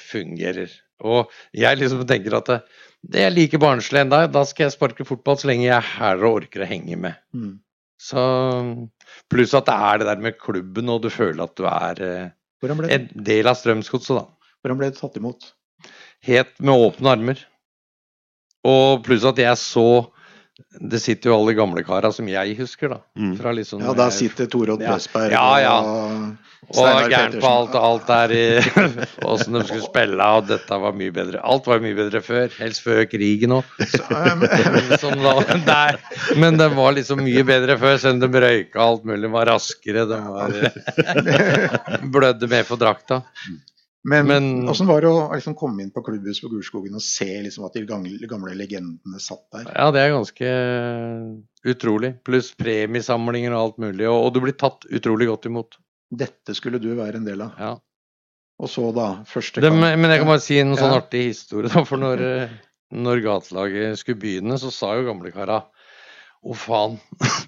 fungerer. Og jeg liksom tenker at det, det er like barnslig ennå. Da skal jeg sparke fotball så lenge jeg er her og orker å henge med. Mm. Så Pluss at det er det der med klubben, og du føler at du er ble, en del av Strømsgodset, da. hvordan ble du tatt imot? Helt med åpne armer. Og pluss at jeg så Det sitter jo alle gamlekara som jeg husker, da. Fra litt sånn, Ja, der eh, sitter Torodd. Pressberg Ja, ja. og Og Steinar gæren på alt, og alt der i åssen de skulle spille, og dette var mye bedre. Alt var mye bedre før. Helst før krigen òg. Som da, der. Men det var liksom mye bedre før, selv om de røyka alt mulig, var raskere. De var blødde mer for drakta. Men, Men- hvordan var det å liksom komme inn på klubbhuset på Gulskogen og se liksom at de gamle, gamle legendene satt der? Ja, det er ganske utrolig. Pluss premiesamlinger og alt mulig. Og, og du blir tatt utrolig godt imot. Dette skulle du være en del av. Ja. Og så, da, første Det, men jeg kan bare si en sånn Ja. artig historie. Da, for når, eh, når gatelaget skulle begynne, så sa jo gamlekara Å, faen.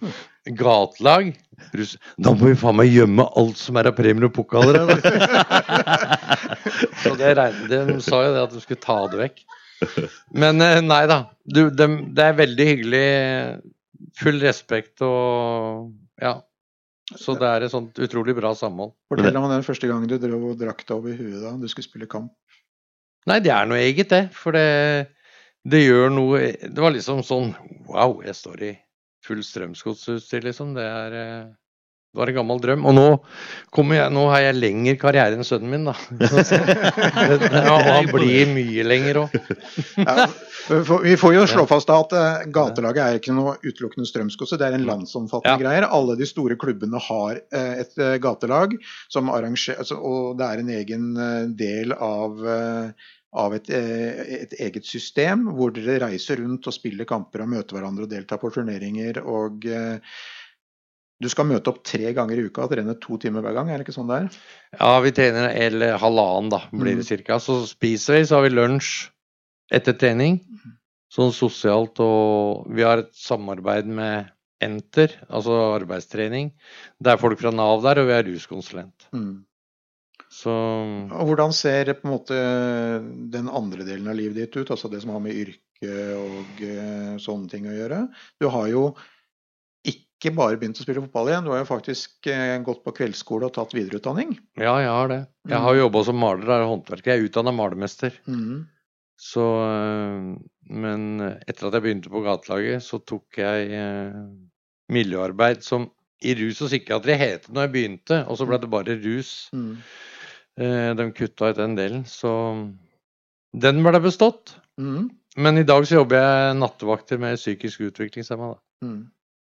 Gatelag? Da må vi faen meg gjemme alt som er av premier og pokaler. her, da. så det regnet, de sa jo det at de skulle ta det vekk. Men eh, nei da. Du, de, det er veldig hyggelig. Full respekt og Ja. Så det er et sånt utrolig bra samhold. Fortell om den første gangen du drev og drakk deg over huet da du skulle spille kamp. Nei, det er noe eget, det. For det, det gjør noe Det var liksom sånn Wow, jeg står i full strømsgodsutstyr, liksom. Det er eh, Det var en gammel drøm. Og nå kommer jeg Nå har jeg lengre karriere enn sønnen min, da. Ja, han blir mye lenger òg. Ja, vi får jo slå fast da at eh, gatelaget er ikke noe utelukkende Strømsgodset, det er en landsomfattende greier. Alle de store klubbene har eh, et gatelag, som arranger- altså, og det er en egen del av av et, eh, et eget system hvor dere reiser rundt og spiller kamper og møter hverandre og deltar på turneringer. og eh, Du skal møte opp tre ganger i uka og trene to timer hver gang, er det ikke sånn det er? Ja, vi trener eller halvannen, da, blir det cirka. Så spiser vi, så har vi lunsj etter trening. Sånn sosialt, og vi har et samarbeid med Enter, altså arbeidstrening. Det er folk fra Nav der, og vi er ruskonsulent. Mm. Så hvordan ser på en måte den andre delen av livet ditt ut, altså det som har med yrke og eh, sånne ting å gjøre? Du har jo ikke bare begynt å spille fotball igjen, du har jo faktisk eh, gått på kveldsskole og tatt videreutdanning. ja, jeg har det. Jeg har jobba som maler er håndverker. Jeg er utdanna malermester. Mm. Så øh, Men etter at jeg begynte på gatelaget, så tok jeg miljøarbeid som i rus og psykiatri het det når jeg begynte, og så ble det bare rus. Mm. Eh, De kutta ut den delen, så den ble bestått. Mm. Men i dag så jobber jeg nattevakter med psykisk utviklingshemma. Mm.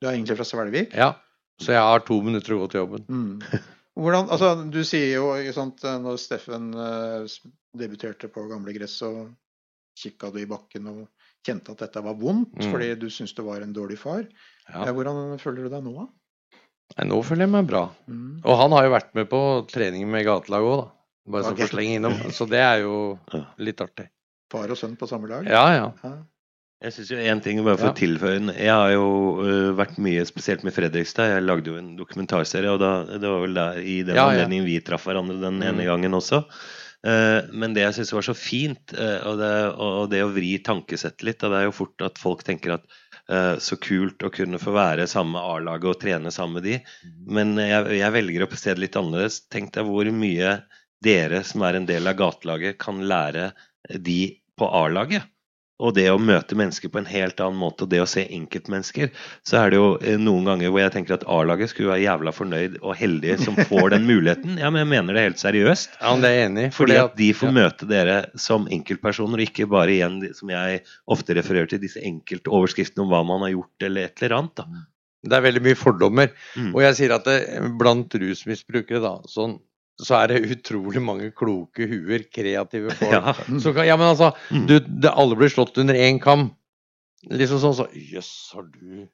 Du er egentlig fra Svelvik? Ja, så jeg har to minutter å gå til jobben. Mm. Hvordan, altså, du sier jo ikke sant, når Steffen eh, debuterte på Gamle Gress, så kikka du i bakken og kjente at dette var vondt Mm. fordi du syntes du var en dårlig far. Ja. Eh, Hvordan føler du deg nå, da? Nei, nå føler jeg meg bra. Mm. Og han har jo vært med på trening med gatelaget òg, da. Bare så okay. for slenge innom. Så det er jo litt artig. Far og sønn på samme lag? Ja, ja. Jeg synes jo en ting, bare for Ja. å tilføye. Jeg har jo uh, vært mye spesielt med Fredrikstad. Jeg lagde jo en dokumentarserie, og da, det var vel der, i den Ja, ja. anledningen vi traff hverandre den ene Mm. gangen også. Eh, men det jeg syns var så fint, eh, og, det, og det å vri tankesettet litt og Det er jo fort at folk tenker at eh, så kult å kunne få være sammen med A-laget og trene sammen med de. Men jeg, jeg velger å se det litt annerledes. Tenk deg hvor mye dere som er en del av gatelaget, kan lære de på A-laget. Og det å møte mennesker på en helt annen måte, og det å se enkeltmennesker, så er det jo eh, noen ganger hvor jeg tenker at A-laget skulle være jævla fornøyd og heldige som får den muligheten. Ja, men jeg mener det helt seriøst. Ja, men det er jeg enig. Fordi fordi at de får møte dere som enkeltpersoner, og ikke bare igjen, som jeg ofte refererer til, disse enkeltoverskriftene om hva man har gjort, eller et eller annet. da. Det er veldig mye fordommer. Mm. Og jeg sier at det, blant rusmisbrukere da, sånn, så er det utrolig mange kloke huer, kreative folk. Ja. Så kan, ja, men altså, du, det, alle blir slått under én kam. Liksom sånn så Jøss, har du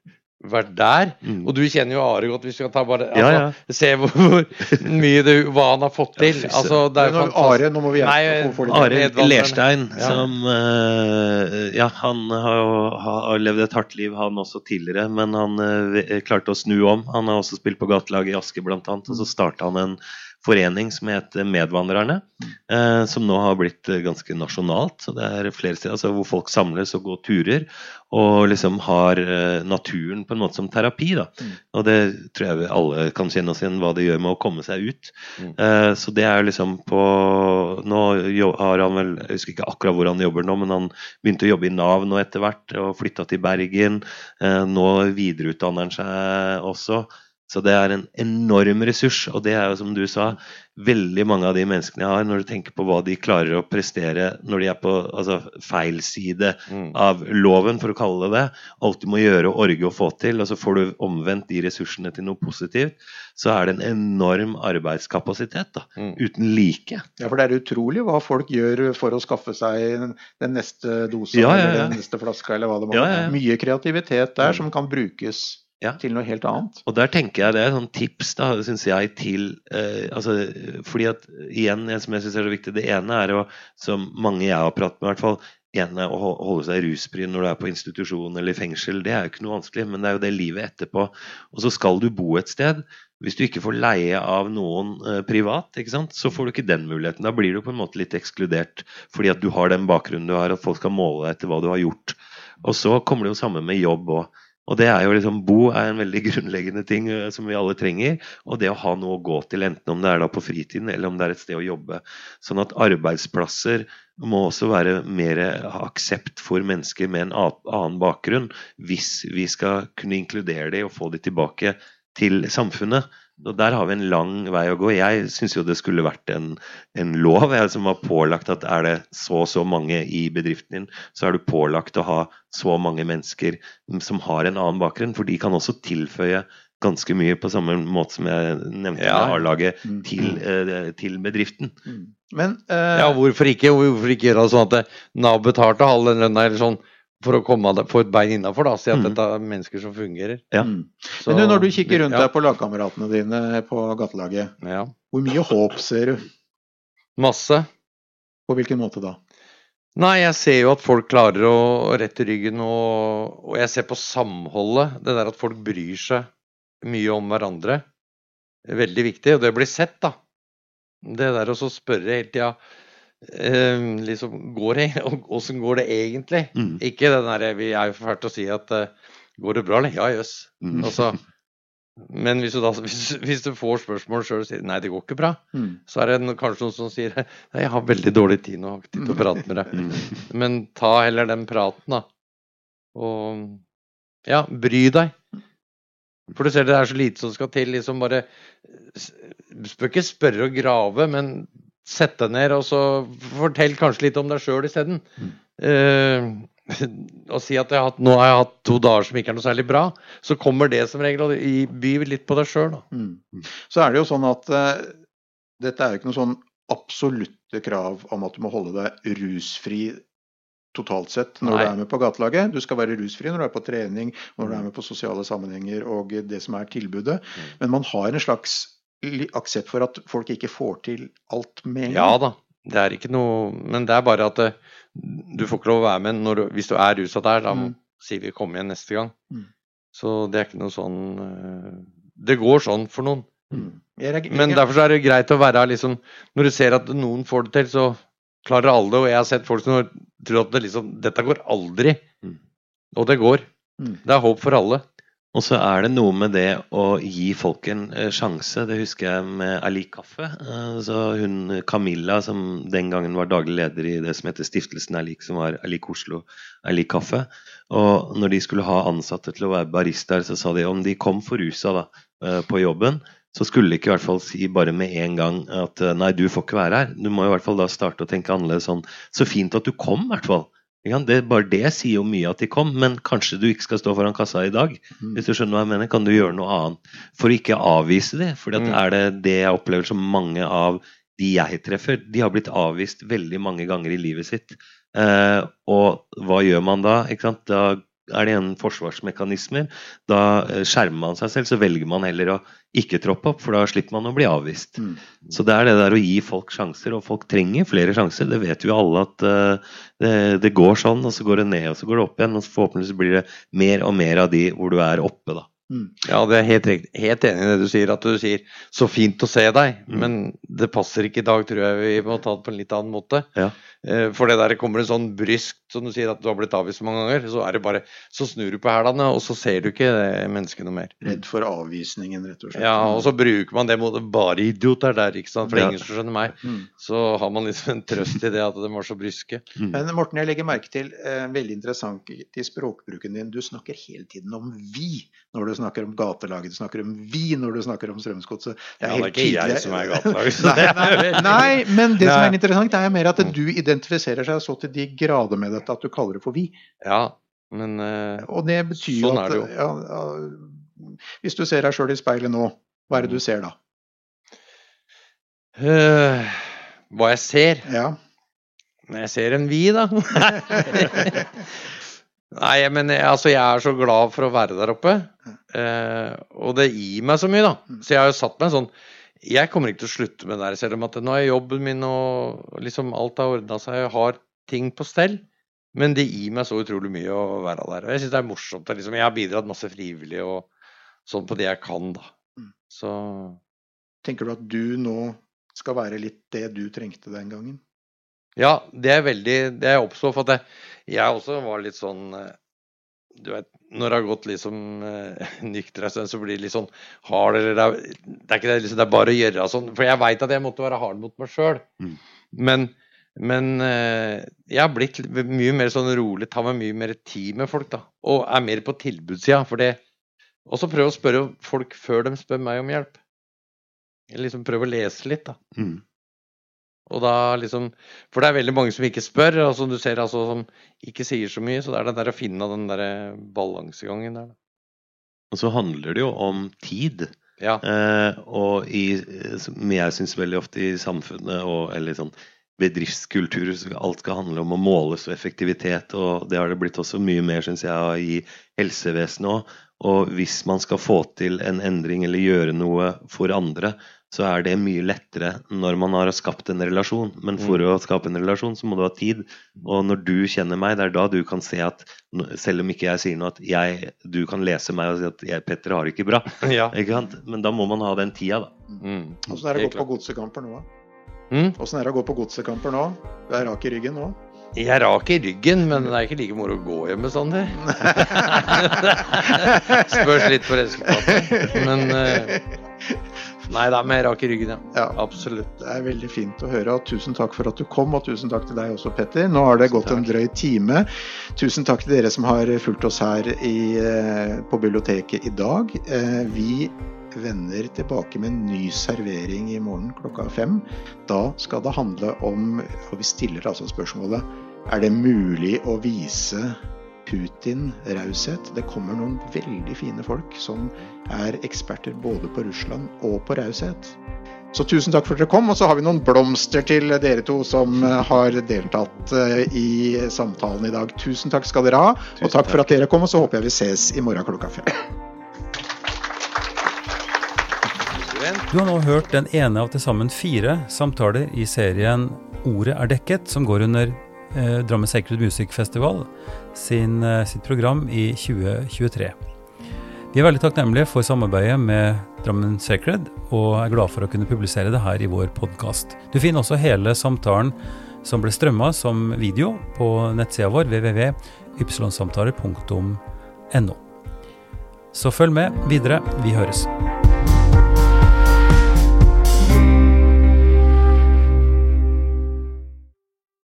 vært der? Og du kjenner jo Are godt, hvis vi skal ta bare Ja, altså, Se hvor, hvor mye du, hva han har fått til. Altså, det er jo nå- fantastisk. Are, nå må vi hjelpe Nei, Are. Lerstein, Ja. som uh, Ja, han har, har levd et hardt liv, han også tidligere, men han uh, klarte å snu om. Han har også spilt på gatelaget i Aske, blant annet, og så starta han en forening som heter Medvandrerne, eh, som nå har blitt eh, ganske nasjonalt. Så det er flere steder altså, hvor folk samles og går turer, og liksom har eh, naturen på en måte som terapi. da. Og det tror jeg vi alle kan kjenne oss igjen hva det gjør med å komme seg ut. Eh, så det er liksom på Nå har han vel Jeg husker ikke akkurat hvor han jobber nå, men han begynte å jobbe i Nav nå etter hvert, og flytta til Bergen. Eh, nå videreutdanner han seg også. Så det er en enorm ressurs, og det er jo som du sa, veldig mange av de menneskene jeg har, når du tenker på hva de klarer å prestere når de er på altså, feil side av loven, for å kalle det det, alt du må gjøre og orge å få til, og så får du omvendt de ressursene til noe positivt, så er det en enorm arbeidskapasitet da, uten like. Ja, for det er utrolig hva folk gjør for å skaffe seg den neste dosen Ja, ja, ja. eller den neste flaska eller hva det må være. ja, ja. Mye kreativitet der som kan brukes til noe helt annet. Og der tenker jeg det er et sånn tips, da, synes jeg, til eh, altså, Fordi at igjen, som jeg syns er så viktig, det ene er å, som mange jeg har pratet med, i hvert fall ene å holde seg rusfri når du er på institusjon eller i fengsel, det er jo ikke noe vanskelig, men det er jo det livet etterpå. Og så skal du bo et sted. Hvis du ikke får leie av noen eh, privat, ikke sant, så får du ikke den muligheten. Da blir du på en måte litt ekskludert fordi at du har den bakgrunnen du har, at folk skal måle deg etter hva du har gjort. Og så kommer det jo sammen med jobb òg. Og det er jo liksom, Bo er en veldig grunnleggende ting eh, som vi alle trenger. Og det å ha noe å gå til, enten om det er da på fritiden eller om det er et sted å jobbe. Sånn at arbeidsplasser må også være mer aksept for mennesker med en annen bakgrunn, hvis vi skal kunne inkludere dem og få dem tilbake til samfunnet. Og Der har vi en lang vei å gå. Jeg syns jo det skulle vært en, en lov jeg, som var pålagt at er det så og så mange i bedriften din, så er du pålagt å ha så mange mennesker som har en annen bakgrunn. For de kan også tilføye ganske mye på samme måte som jeg nevnte Ja. med A-laget til, eh, til bedriften. Men eh, Ja, hvorfor ikke? Hvorfor ikke gjøre det sånn at Nav betalte halv den lønna, eller sånn, for å komme det- få et bein innafor. Si at dette er mennesker som fungerer. Ja. Så- Men du, når du kikker rundt ja. deg på lagkameratene dine på gatelaget, hvor mye håp ser du? Masse. På hvilken måte da? Nei, jeg ser jo at folk klarer å rette ryggen, og, og jeg ser på samholdet. Det der at folk bryr seg mye om hverandre. er Veldig viktig, og det blir sett, da. Det der å spørre hele tida eh, liksom, går det, og Åssen går det egentlig? Ikke den derre Vi er jo fælt å si at uh, Går det bra, eller? Ja, jøss. Altså, men hvis du, da, hvis, hvis du får spørsmål sjøl og sier nei, det går ikke bra, Mm. så er det kanskje noen som sier nei, jeg har veldig dårlig tid nå, har tid til å prate med deg. Men ta heller den praten, da. Og ja, bry deg. For du ser det er så lite som skal til. liksom bare du Bør ikke spørre og grave, men sett deg ned og så fortell kanskje litt om deg sjøl isteden. Eh, og si at jeg har hatt, nå har jeg hatt to dager som ikke er noe særlig bra. Så kommer det som regel, og i- by litt på deg sjøl. Mm. Så er det jo sånn at uh, dette er jo ikke noe sånn absolutte krav om at du må holde deg rusfri totalt sett når Nei. du er med på gatelaget. Du skal være rusfri når du er på trening, når du er med på sosiale sammenhenger og det som er tilbudet. Men man har en slags aksept for at folk ikke får til alt med en gang. Ja da, det er ikke noe Men det er bare at eh, du får ikke lov å være med du, hvis du er rusa der. Da Mm. sier vi 'kom igjen neste gang'. Mm. Så det er ikke noe sånn eh, Det går sånn for noen. Reager- Men derfor så er det greit å være liksom Når du ser at noen får det til, så klarer alle det. Og jeg har sett folk som tror at det liksom Dette går aldri. Og det går. Mm. Det er håp for alle. Og så er det noe med det å gi folk en eh, sjanse. Det husker jeg med Ali Kaffe. Eh, Så hun Camilla, som den gangen var daglig leder i det som heter Stiftelsen Alik, som var Alik Oslo Alik Kaffe. Og når de skulle ha ansatte til å være baristaer, så sa de om de kom for rusa da, eh, på jobben, så skulle de ikke i hvert fall si bare med en gang at nei, du får ikke være her. Du må i hvert fall da starte å tenke annerledes sånn. Så fint at du kom, i hvert fall. Det, bare det sier jo mye at de kom, men kanskje du ikke skal stå foran kassa i dag. Hvis du skjønner hva jeg mener, kan du gjøre noe annet for å ikke avvise det. For Mm. er det det jeg opplever som mange av de jeg treffer, de har blitt avvist veldig mange ganger i livet sitt. Eh, og hva gjør man da? Ikke sant? Da er det igjen forsvarsmekanismer. Da eh, skjermer man seg selv, så velger man heller å ikke troppe opp, for da slipper man å bli avvist. Så det er det der å gi folk sjanser, og folk trenger flere sjanser. Det vet jo alle at uh, det, det går sånn, og så går det ned, og så går det opp igjen. Og forhåpentligvis blir det mer og mer av de hvor du er oppe, da. Ja, det er helt riktig. Helt enig i det du sier. At du sier 'så fint å se deg', men det passer ikke i dag, tror jeg vi må ta det på en litt annen måte. Ja. Eh, For det der kommer det sånn bryskt, som du sier at du har blitt avvist mange ganger, så er det bare Så snur du på hælene, og så ser du ikke mennesket noe mer. Redd for avvisningen, rett og slett. Ja, og så bruker man det mot bare idioter der, ikke sant, for Ja. ingen som skjønner meg. Mm. Så har man liksom en trøst i det at de var så bryske. Men Morten, jeg legger merke til eh, veldig interessant i språkbruken din. Du snakker hele tiden om vi når du snakker om gatelaget. Du snakker om vi når du snakker om Strømsgodset. Ja, det er ikke jeg som er gatelaget, nei, er nei, nei, men det som er interessant, er mer at du identifiserer seg så til de grader med dette at du kaller det for vi. Ja, men uh, Og det betyr sånn at, er det jo. Ja, ja, Hvis du ser deg sjøl i speilet nå, hva er det du ser da? Uh, hva jeg ser? Ja. Jeg ser en vi, da. Nei, men jeg, altså, jeg er så glad for å være der oppe. Eh, og det gir meg så mye, da. Så jeg har jo satt meg sånn Jeg kommer ikke til å slutte med det der, selv om at nå er jobben min og liksom alt har ordna seg. Jeg har ting på stell. Men det gir meg så utrolig mye å være der. Og jeg syns det er morsomt. det Liksom, jeg har bidratt masse frivillig og sånn på det jeg kan, da. Så Tenker du at du nå skal være litt det du trengte den gangen? Ja, det er veldig Det er oppstår for at jeg, jeg også var litt sånn eh, Du vet, når det har gått liksom nykter en stund, så blir det litt sånn hard eller det er, det er ikke det, liksom, det er bare å gjøre sånn. For jeg veit at jeg måtte være hard mot meg sjøl. Men, men eh, jeg har blitt mye mer sånn rolig, tar meg mye mer tid med folk, da. Og er mer på tilbudssida. For det Og så prøve å spørre folk før de spør meg om hjelp. Eller liksom prøve å lese litt, da. Og da liksom For det er veldig mange som ikke spør, og som du ser, altså, som ikke sier så mye. Så det er det der å finne den der balansegangen der. Og så handler det jo om tid. Ja. Eh, og i, eh, som jeg syns veldig ofte i samfunnet og eller sånn bedriftskultur så alt skal handle om å måles og effektivitet, og det har det blitt også mye mer, syns jeg, i helsevesenet òg. Og hvis man skal få til en endring eller gjøre noe for andre, så er det mye lettere når man har skapt en relasjon. Men for Mm. å skape en relasjon, så må du ha tid. Og når du kjenner meg, det er da du kan se at selv om ikke jeg sier noe, at jeg, du kan lese meg og si at jeg, 'Petter har det ikke bra'. Ja. Ikke sant? Men da må man ha den tida, da. Åssen er det å gå på godsekamper nå, da? Mm? Er det å gå på godsekamper nå? Du er rak i ryggen nå? Jeg er rak i ryggen, men det er ikke like moro å gå hjem med sånn. Spørs litt på resultatet. Men eh, Nei da, er er rak i ryggen, ja. Absolutt. Det er veldig fint å høre. og Tusen takk for at du kom, og tusen takk til deg også, Petter. Nå har det gått en drøy time. Tusen takk til dere som har fulgt oss her i, eh, på biblioteket i dag. Eh, Vi vender tilbake med en ny servering i morgen klokka fem. Da skal det handle om, og vi stiller altså spørsmålet, er det mulig å vise Putin raushet? Det kommer noen veldig fine folk som er eksperter både på Russland og på raushet. Så tusen takk for at dere kom, og så har vi noen blomster til dere to som eh, har deltatt eh, i samtalen i dag. Tusen takk skal dere ha, og takk for at dere kom, og så håper jeg vi ses i morgen klokka fem. Du har nå hørt den ene av til sammen fire samtaler i serien Ordet er dekket, som går under eh, Drammen Sacred Music Festival sin, eh, sitt program i 2023. Vi er veldig takknemlige for samarbeidet med Drammen Sacred, og er glad for å kunne publisere det her i vår podkast. Du finner også hele samtalen som ble strømma som video på nettsida vår www.ypsilonsamtaler.no. Så følg med videre. Vi høres.